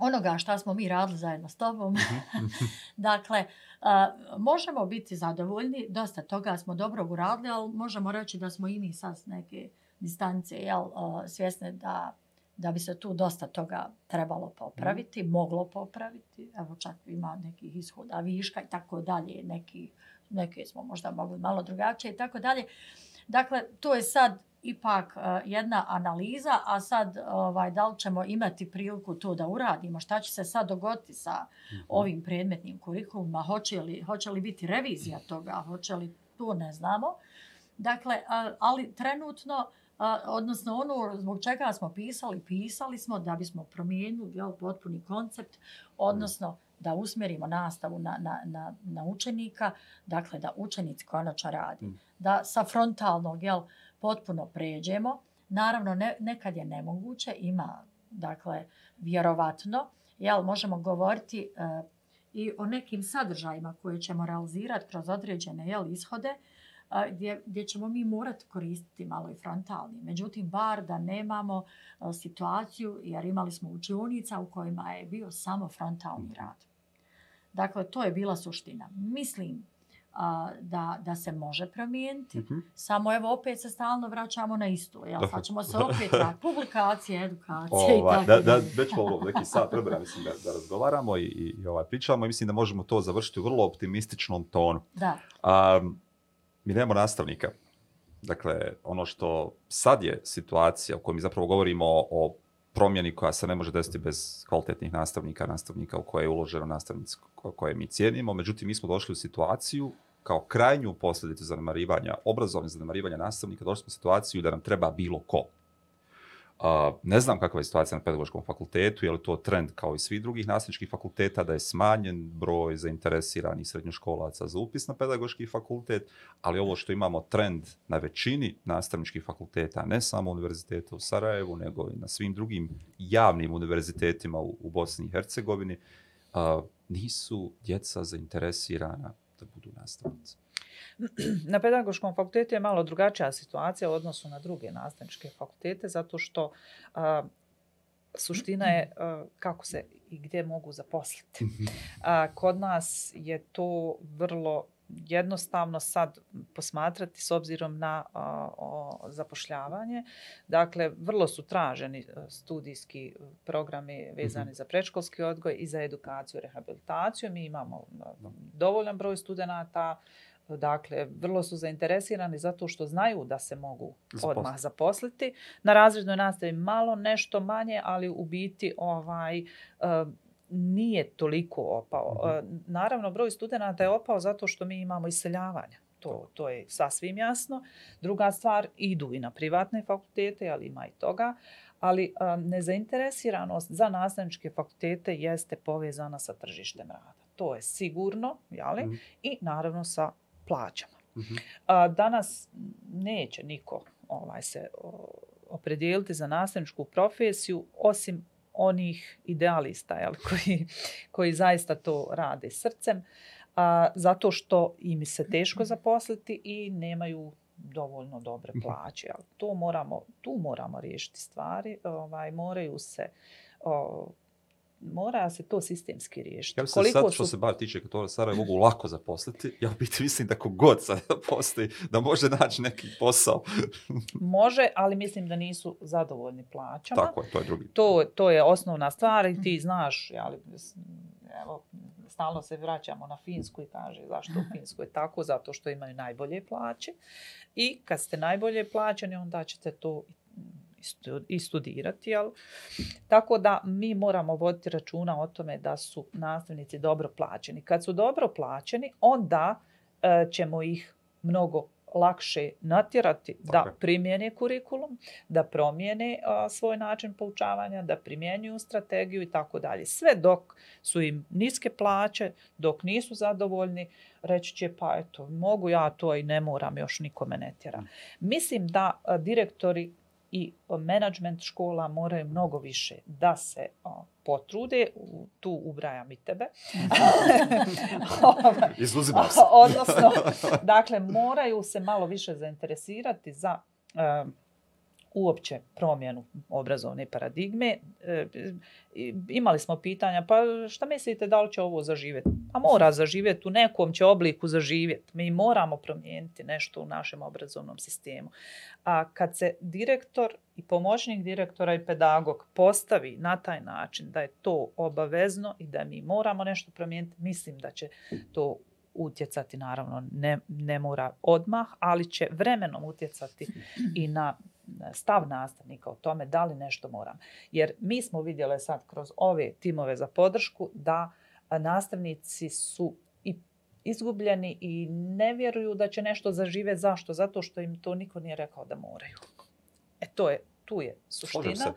onoga šta smo mi radili zajedno s tobom. Mhm. dakle, uh, možemo biti zadovoljni, dosta toga smo dobro uradili, ali možemo reći da smo i mi sad neke distance jel, uh, svjesne da, da bi se tu dosta toga trebalo popraviti, mm. moglo popraviti. Evo čak ima nekih ishoda viška i tako dalje, neki, neke smo možda mogli malo drugačije i tako dalje. Dakle, to je sad ipak uh, jedna analiza, a sad ovaj, da li ćemo imati priliku to da uradimo, šta će se sad dogoditi sa mm -hmm. ovim predmetnim kurikuluma, hoće li, hoće li biti revizija toga, hoće li, to ne znamo. Dakle, ali trenutno, uh, odnosno ono zbog čega smo pisali, pisali smo da bismo promijenili jel, potpuni koncept, odnosno da usmjerimo nastavu na, na, na, na učenika, dakle da učenic konačno radi. Mm. Da sa frontalnog, jel, potpuno pređemo. Naravno, ne, nekad je nemoguće, ima, dakle, vjerovatno, jel, možemo govoriti uh, i o nekim sadržajima koje ćemo realizirati kroz određene jel, ishode, gdje, gdje ćemo mi morati koristiti malo i frontalni. Međutim, bar da nemamo uh, situaciju, jer imali smo učionica u kojima je bio samo frontalni rad. Dakle, to je bila suština. Mislim a, da, da se može promijeniti. Mm -hmm. Samo evo opet se stalno vraćamo na isto. Jel? Sad ćemo se opet na publikacije, edukacije ovaj, i tako. Da, da, već ovo neki sat vremena mislim da, da razgovaramo i, i ovaj, pričamo i mislim da možemo to završiti u vrlo optimističnom tonu. Da. A, mi nemamo nastavnika. Dakle, ono što sad je situacija u kojoj mi zapravo govorimo o, o promjeni koja se ne može desiti bez kvalitetnih nastavnika, nastavnika u koje je uloženo nastavnici koje mi cijenimo. Međutim, mi smo došli u situaciju kao krajnju posljedicu zanemarivanja, obrazovne zanemarivanja nastavnika, došli smo u situaciju da nam treba bilo ko. Uh, ne znam kakva je situacija na pedagoškom fakultetu, je li to trend kao i svih drugih nastavničkih fakulteta, da je smanjen broj zainteresiranih srednjoškolaca za upis na pedagoški fakultet, ali ovo što imamo trend na većini nastavničkih fakulteta, ne samo univerziteta u Sarajevu, nego i na svim drugim javnim univerzitetima u, u Bosni i Hercegovini, uh, nisu djeca zainteresirana da budu nastavnici. Na pedagoškom fakultetu je malo drugačija situacija u odnosu na druge nastavničke fakultete, zato što a, suština je a, kako se i gdje mogu zaposliti. A, kod nas je to vrlo jednostavno sad posmatrati s obzirom na a, o, zapošljavanje. Dakle, vrlo su traženi studijski programi vezani -hmm. za prečkolski odgoj i za edukaciju i rehabilitaciju. Mi imamo dovoljan broj studenta, Dakle, vrlo su zainteresirani zato što znaju da se mogu Zaposli. odmah zaposliti. Na razrednoj nastavi malo nešto manje, ali u biti ovaj, uh, nije toliko opao. Uh -huh. uh, naravno, broj studenta je opao zato što mi imamo iseljavanje. To, to je sasvim jasno. Druga stvar, idu i na privatne fakultete, ali ima i toga. Ali uh, nezainteresiranost za nastavničke fakultete jeste povezana sa tržištem rada. To je sigurno, jeli? -huh. I naravno sa plaćama. Uh -huh. A, danas neće niko ovaj se opredijeliti za nastavničku profesiju osim onih idealista jel, koji, koji zaista to rade srcem, a, zato što im se teško zaposliti i nemaju dovoljno dobre plaće. Jel. To moramo, tu moramo riješiti stvari. Ovaj, moraju se o, mora se to sistemski riješiti. Ja mislim Koliko sad što su... se bar tiče Katora Sarajevo mogu lako zaposliti, ja biti mislim da kogod sad postoji, da može naći neki posao. može, ali mislim da nisu zadovoljni plaćama. Tako je, to je drugi. To, to je osnovna stvar i ti znaš, ali, evo, stalno se vraćamo na Finsku i kaže zašto u Finskoj je tako, zato što imaju najbolje plaće. I kad ste najbolje plaćeni, onda ćete to i studirati. Jel? Tako da mi moramo voditi računa o tome da su nastavnici dobro plaćeni. Kad su dobro plaćeni, onda e, ćemo ih mnogo lakše natjerati okay. da primjene kurikulum, da promijene a, svoj način poučavanja, da primjenjuju strategiju i tako dalje. Sve dok su im niske plaće, dok nisu zadovoljni, reći će pa eto, mogu ja to i ne moram, još nikome ne tjera. Mm. Mislim da a, direktori i management škola moraju mnogo više da se o, potrude, u, tu ubrajam i tebe. Izuzimam se. Odnosno, dakle, moraju se malo više zainteresirati za uh, uopće promjenu obrazovne paradigme. E, imali smo pitanja, pa šta mislite da li će ovo zaživjeti? A mora zaživjeti, u nekom će obliku zaživjeti. Mi moramo promijeniti nešto u našem obrazovnom sistemu. A kad se direktor i pomoćnik direktora i pedagog postavi na taj način da je to obavezno i da mi moramo nešto promijeniti, mislim da će to utjecati, naravno ne, ne mora odmah, ali će vremenom utjecati i na stav nastavnika o tome da li nešto moram. Jer mi smo vidjeli sad kroz ove timove za podršku da nastavnici su i izgubljeni i ne vjeruju da će nešto zažive. Zašto? Zato što im to niko nije rekao da moraju. E to je, tu je suština.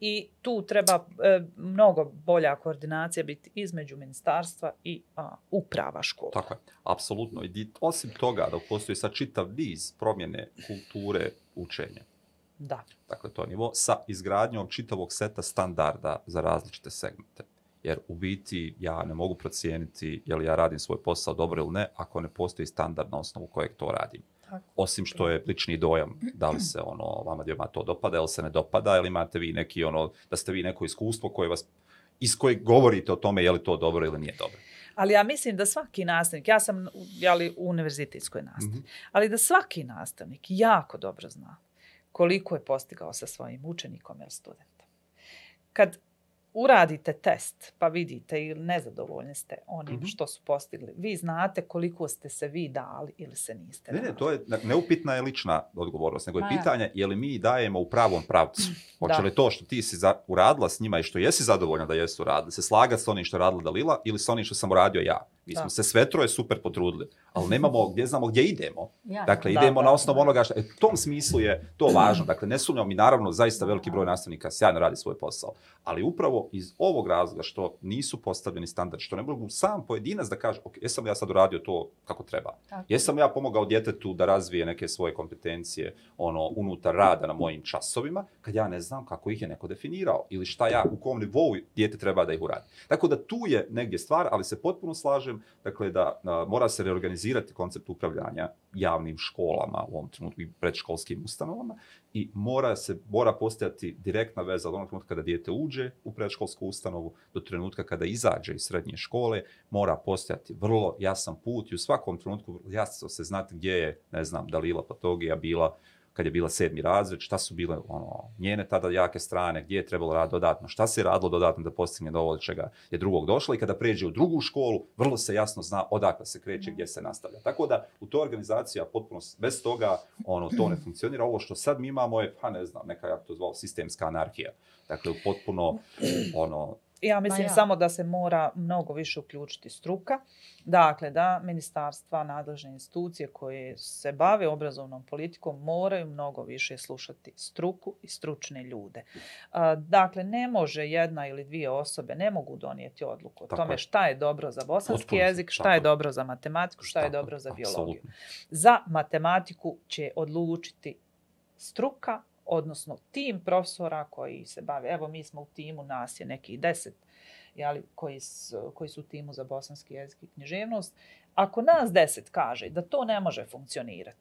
I tu treba e, mnogo bolja koordinacija biti između ministarstva i a, uprava škola. Tako je, apsolutno. I osim toga da postoji sad čitav niz promjene kulture učenja. Da. Dakle, to je nivo sa izgradnjom čitavog seta standarda za različite segmente. Jer u biti ja ne mogu procijeniti je li ja radim svoj posao dobro ili ne, ako ne postoji standard na osnovu kojeg to radim. Tako. Osim što je lični dojam, da li se ono, vama dvijema to dopada ili se ne dopada, ili imate vi neki ono, da ste vi neko iskustvo koje vas, iz kojeg govorite o tome je li to dobro ili nije dobro. Ali ja mislim da svaki nastavnik, ja sam jeli, u univerzitetskoj nastavi, mm -hmm. ali da svaki nastavnik jako dobro zna koliko je postigao sa svojim učenikom ili studentom. Kad uradite test pa vidite ili nezadovoljni ste onim mm -hmm. što su postigli, vi znate koliko ste se vi dali ili se niste ne, dali. Ne, to je neupitna je lična odgovornost, nego je A, pitanje je li mi dajemo u pravom pravcu. Hoće li to što ti si za, uradila s njima i što jesi zadovoljna da jesu uradili, se slagati s onim što je radila Dalila ili s onim što sam uradio ja? Mi smo da. se sve troje super potrudili, ali nemamo gdje znamo gdje idemo. Ja, dakle, da, idemo da, na osnovu da. onoga što... E, u tom smislu je to važno. Dakle, ne sumnjamo mi, naravno, zaista veliki broj nastavnika sjajno radi svoj posao. Ali upravo iz ovog razloga što nisu postavljeni standard, što ne mogu sam pojedinac da kaže, ok, jesam li ja sad uradio to kako treba? Tako. Jesam ja pomogao djetetu da razvije neke svoje kompetencije ono unutar rada na mojim časovima, kad ja ne znam kako ih je neko definirao ili šta ja, u kom nivou djete treba da ih uradi. Tako da tu je negdje stvar, ali se potpuno slažem dakle da a, mora se reorganizirati koncept upravljanja javnim školama u ovom trenutku i predškolskim ustanovama i mora se mora postojati direktna veza od onog trenutka kada dijete uđe u predškolsku ustanovu do trenutka kada izađe iz srednje škole, mora postojati vrlo jasan put i u svakom trenutku jasno se znati gdje je, ne znam, Dalila Patogija bila kad je bila sedmi razred, šta su bile ono, njene tada jake strane, gdje je trebalo raditi dodatno, šta se radilo dodatno da postigne dovoljno čega je drugog došlo i kada pređe u drugu školu, vrlo se jasno zna odakle se kreće, gdje se nastavlja. Tako da u toj organizacija potpuno bez toga ono to ne funkcionira. Ovo što sad mi imamo je, pa ne znam, neka ja to zvao, sistemska anarhija. Dakle, potpuno ono, Ja mislim ja. samo da se mora mnogo više uključiti struka. Dakle, da ministarstva, nadležne institucije koje se bave obrazovnom politikom moraju mnogo više slušati struku i stručne ljude. Dakle, ne može jedna ili dvije osobe, ne mogu donijeti odluku o tako tome šta je dobro za bosanski Otpuno, jezik, šta tako. je dobro za matematiku, šta tako, je dobro za biologiju. Absolutno. Za matematiku će odlučiti struka, odnosno tim profesora koji se bave, evo mi smo u timu, nas je neki deset jeli, koji, su, koji su u timu za bosanski jezik i književnost, ako nas deset kaže da to ne može funkcionirati,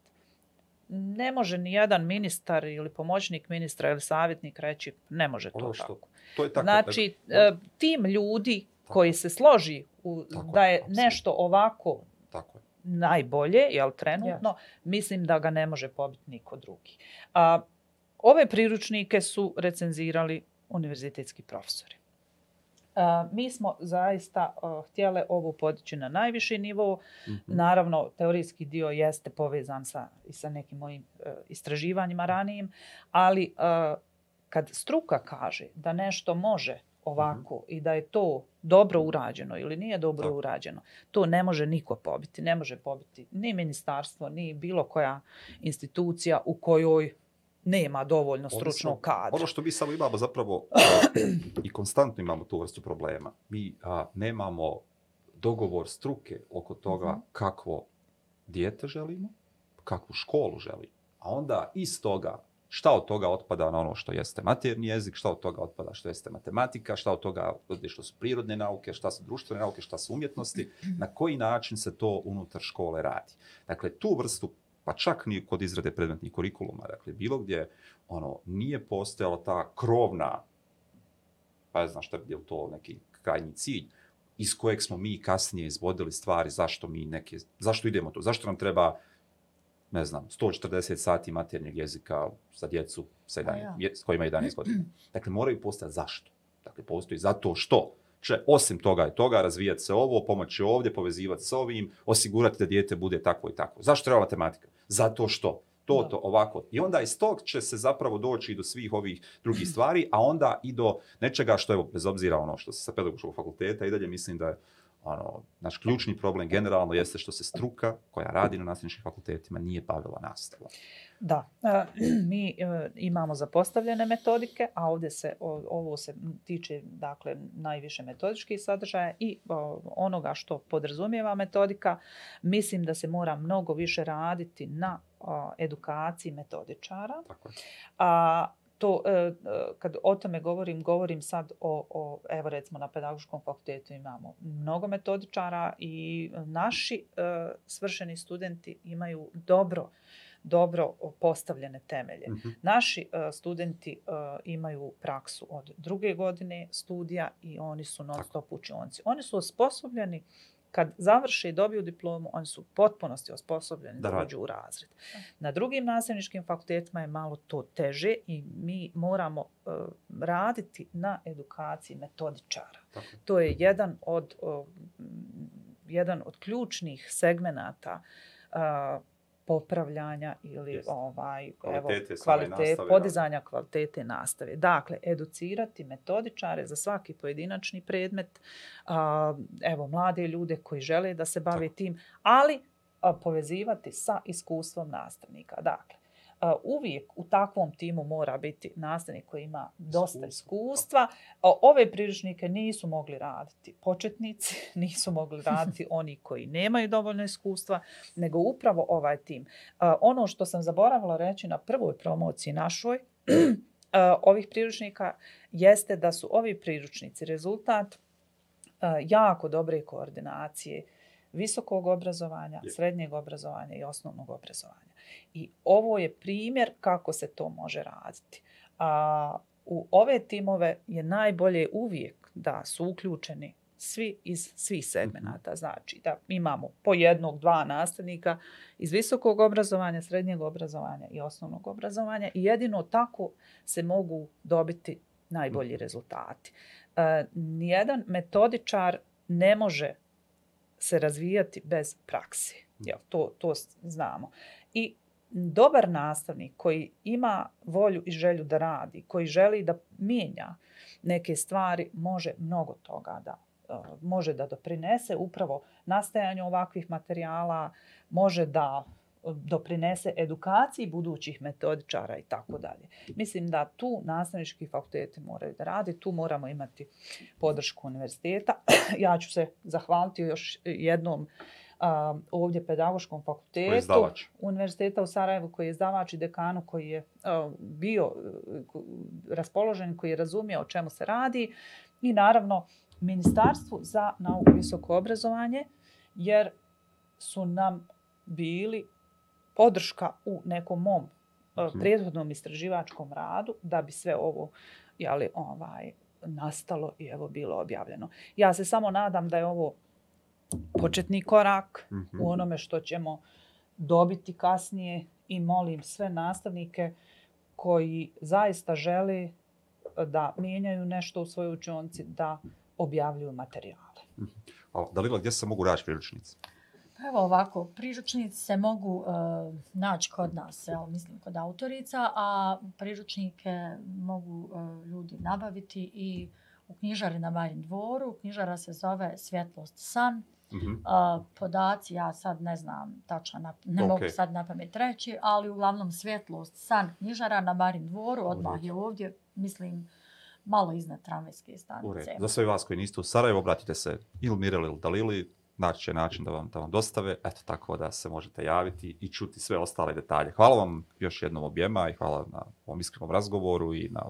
ne može ni jedan ministar ili pomoćnik ministra ili savjetnik reći ne može to Ono što- tako. To je tako. Znači, nego- e, tim ljudi koji se složi u, Tako da je, je nešto ovako Tako je. najbolje, jel trenutno, mislim da ga ne može pobiti niko drugi. A, ove priručnike su recenzirali univerzitetski profesori. A, mi smo zaista a, htjele ovo podići na najviši nivo. Mhm. Naravno, teorijski dio jeste povezan sa, i sa nekim mojim e, istraživanjima ranijim, ali kad struka kaže da nešto može ovako i da je to dobro urađeno ili nije dobro Tako. urađeno, to ne može niko pobiti. Ne može pobiti ni ministarstvo, ni bilo koja institucija u kojoj nema dovoljno stručnog kadra. Ono što mi samo imamo zapravo i konstantno imamo tu vrstu problema. Mi a, nemamo dogovor struke oko toga Mhm. kakvo dijete želimo, kakvu školu želimo. A onda iz toga šta od toga otpada na ono što jeste materni jezik, šta od toga otpada što jeste matematika, šta od toga otpada što su prirodne nauke, šta su društvene nauke, šta su umjetnosti, na koji način se to unutar škole radi. Dakle, tu vrstu, pa čak ni kod izrade predmetnih kurikuluma, dakle, bilo gdje ono, nije postojala ta krovna, pa ne znam šta bi to neki krajnji cilj, iz kojeg smo mi kasnije izvodili stvari, zašto mi neke, zašto idemo to, zašto nam treba ne znam, 140 sati maternjeg jezika za djecu sa 11, ja. je, s kojima je 11 godina. Dakle, moraju postojati zašto. Dakle, postoji zato što će osim toga i toga razvijati se ovo, pomoći ovdje, povezivati s ovim, osigurati da dijete bude takvo i tako. Zašto treba matematika? Zato što. To, to, ovako. I onda iz tog će se zapravo doći do svih ovih drugih stvari, a onda i do nečega što, evo, bez obzira ono što se sa pedagoškog fakulteta i dalje mislim da je ono, naš ključni problem generalno jeste što se struka koja radi na nastavničkim fakultetima nije bavila nastavom. Da, e, mi e, imamo zapostavljene metodike, a ovdje se, ovo se tiče dakle, najviše metodičkih sadržaja i onoga što podrazumijeva metodika. Mislim da se mora mnogo više raditi na edukaciji metodičara. Tako. A to, e, kad o tome govorim, govorim sad o, o, evo recimo na pedagoškom fakultetu imamo mnogo metodičara i naši svršeni studenti imaju dobro dobro postavljene temelje. Mhm. Naši e, studenti e, imaju praksu od druge godine studija i oni su non stop učionci. Oni su osposobljeni kad završe i dobiju diplomu, oni su u potpunosti osposobljeni Da uđu u razred. Na drugim nastavničkim fakultetima je malo to teže i mi moramo e, raditi na edukaciji metodičara. Tako. To je jedan od, m, jedan od ključnih segmenata a, popravljanja ili Jeste. ovaj Kvalitete evo, kvalitete, nastave, da. podizanja kvalitete nastave. Dakle, educirati metodičare za svaki pojedinačni predmet, a, evo, mlade ljude koji žele da se bave Tako. tim, ali a, povezivati sa iskustvom nastavnika. Dakle, uvijek u takvom timu mora biti nastavnik koji ima dosta iskustva. Ove priručnike nisu mogli raditi početnici, nisu mogli raditi oni koji nemaju dovoljno iskustva, nego upravo ovaj tim. A, Ono što sam zaboravila reći na prvoj promociji našoj, a, ovih priručnika jeste da su ovi priručnici rezultat jako dobre koordinacije visokog obrazovanja, Je. srednjeg obrazovanja i osnovnog obrazovanja. I ovo je primjer kako se to može raditi. A, u ove timove je najbolje uvijek da su uključeni svi iz svih segmenata. Znači da imamo po jednog, dva nastavnika iz visokog obrazovanja, srednjeg obrazovanja i osnovnog obrazovanja i jedino tako se mogu dobiti najbolji rezultati. E, nijedan metodičar ne može se razvijati bez praksi. Jel, to, to znamo. I dobar nastavnik koji ima volju i želju da radi, koji želi da mijenja neke stvari, može mnogo toga da e, može da doprinese upravo nastajanju ovakvih materijala, može da e, doprinese edukaciji budućih metodičara i tako dalje. Mislim da tu nastavnički fakulteti moraju da radi, tu moramo imati podršku univerziteta. ja ću se zahvaliti još jednom um, ovdje pedagoškom fakultetu. Univerziteta u Sarajevu koji je izdavač i dekanu koji je uh, bio uh, raspoložen, koji je razumio o čemu se radi i naravno Ministarstvu za nauku i visoko obrazovanje jer su nam bili podrška u nekom mom uh, prethodnom istraživačkom radu da bi sve ovo jeli, ovaj, nastalo i evo bilo objavljeno. Ja se samo nadam da je ovo početni korak Mhm. u onome što ćemo dobiti kasnije i molim sve nastavnike koji zaista žele da mijenjaju nešto u svojoj učionci, da objavljuju materijale. Hvala. Dalila, gdje se mogu naći priručnici? Pa Evo ovako, priručnici se mogu uh, naći kod nas, evo, mislim kod autorica, a priručnike mogu uh, ljudi nabaviti i u knjižari na Marin dvoru. Knjižara se zove Svjetlost san. Uh, podaci, ja sad ne znam tačno, na, ne mogu Okej. sad na pamet reći, ali uglavnom Svjetlost san knjižara na Marin dvoru, odmah je ovdje, mislim, malo iznad tramvajske stanice. Za sve vas koji niste u Sarajevo, obratite se ili Mireli ili Dalili, naći će način da vam, da vam dostave, eto tako da se možete javiti i čuti sve ostale detalje. Hvala vam još jednom objema i hvala na ovom iskrenom razgovoru i na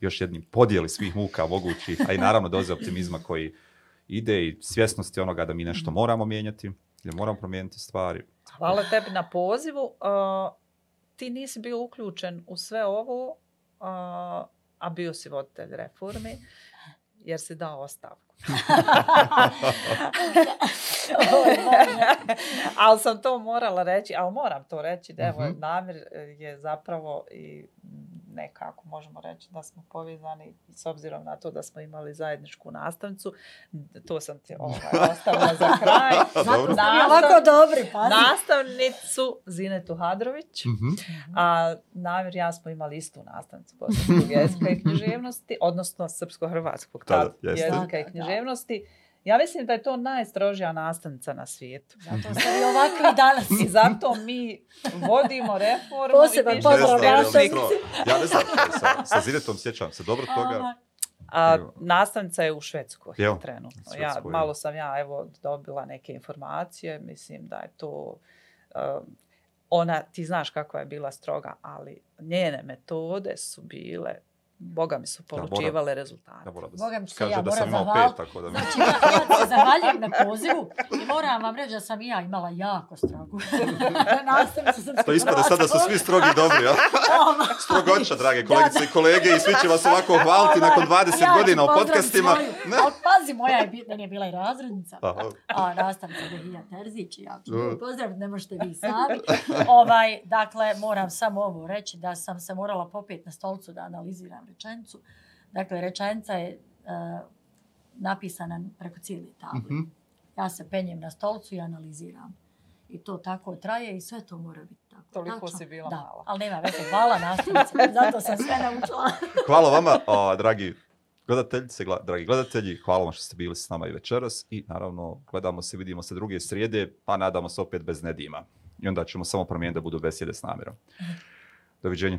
još jednim podijeli svih muka mogućih, a i naravno doze optimizma koji ide i svjesnosti onoga da mi nešto moramo mijenjati, da moramo promijeniti stvari. Hvala tebi na pozivu. Uh, ti nisi bio uključen u sve ovo, uh, a bio si voditelj reformi, jer si dao ostavku. ali sam to morala reći, ali moram to reći, da evo, Mhm. namjer je zapravo i nekako možemo reći da smo povezani s obzirom na to da smo imali zajedničku nastavnicu. To sam ti ovaj, ostavila za kraj. Zato Dobro. vi ovako dobri, pazi. Nastavnicu Zinetu Hadrović. Mhm. A Namir ja smo imali istu nastavnicu bosanskog jezika i književnosti, odnosno srpsko-hrvatskog tad jezika i Da, da, da. Ja mislim da je to najstrožija nastavnica na svijetu. Zato ste vi ovakvi danas. I zato mi vodimo reformu. Poseban i pozdrav nastavnici. Ja ne znam, što je sa, sa Zinetom sjećam se dobro toga. A nastavnica je u Švedskoj Evo, trenutno. u Ja, Švedskoj, malo sam ja evo dobila neke informacije, mislim da je to um, ona, ti znaš kakva je bila stroga, ali njene metode su bile, boga mi su moram- polučivale rezultate. Ja moram da Boga mi se se ja kaže da sam moram imao zahvaliti. pet, tako da mi... Znači, ja, ja se zahvaljujem na pozivu i moram vam reći da sam i ja imala jako strogu nastavnicu srpskog To ispada sad da su svi strogi dobri, ja? Strogoća, drage kolegice i kolege, i svi će vas ovako hvaliti nakon 20 godina u podcastima. Ne. Ali pazi, moja je, bi- meni je bila i razrednica. Aha. A nastavnica Behija Terzić, i ja ću nju pozdraviti, ne možete vi sami. ovaj, dakle, moram samo ovo reći da sam se morala popeti na stolcu da analiziram rečenicu. Dakle, rečenica je uh, napisana preko cijele table. Mhm. Ja se penjem na stolcu i analiziram. I to tako traje i sve to mora biti tako. Toliko tačno. si bila da, mala. Ali nema veze, hvala nastavnice, zato sam sve naučila. Hvala vama, a, dragi gledateljice, gla- dragi gledatelji, hvala vam što ste bili s nama i večeras i naravno gledamo se, vidimo se druge srijede, pa nadamo se opet bez nedima. I onda ćemo samo promijeniti da budu besjede s namjerom. Doviđenja.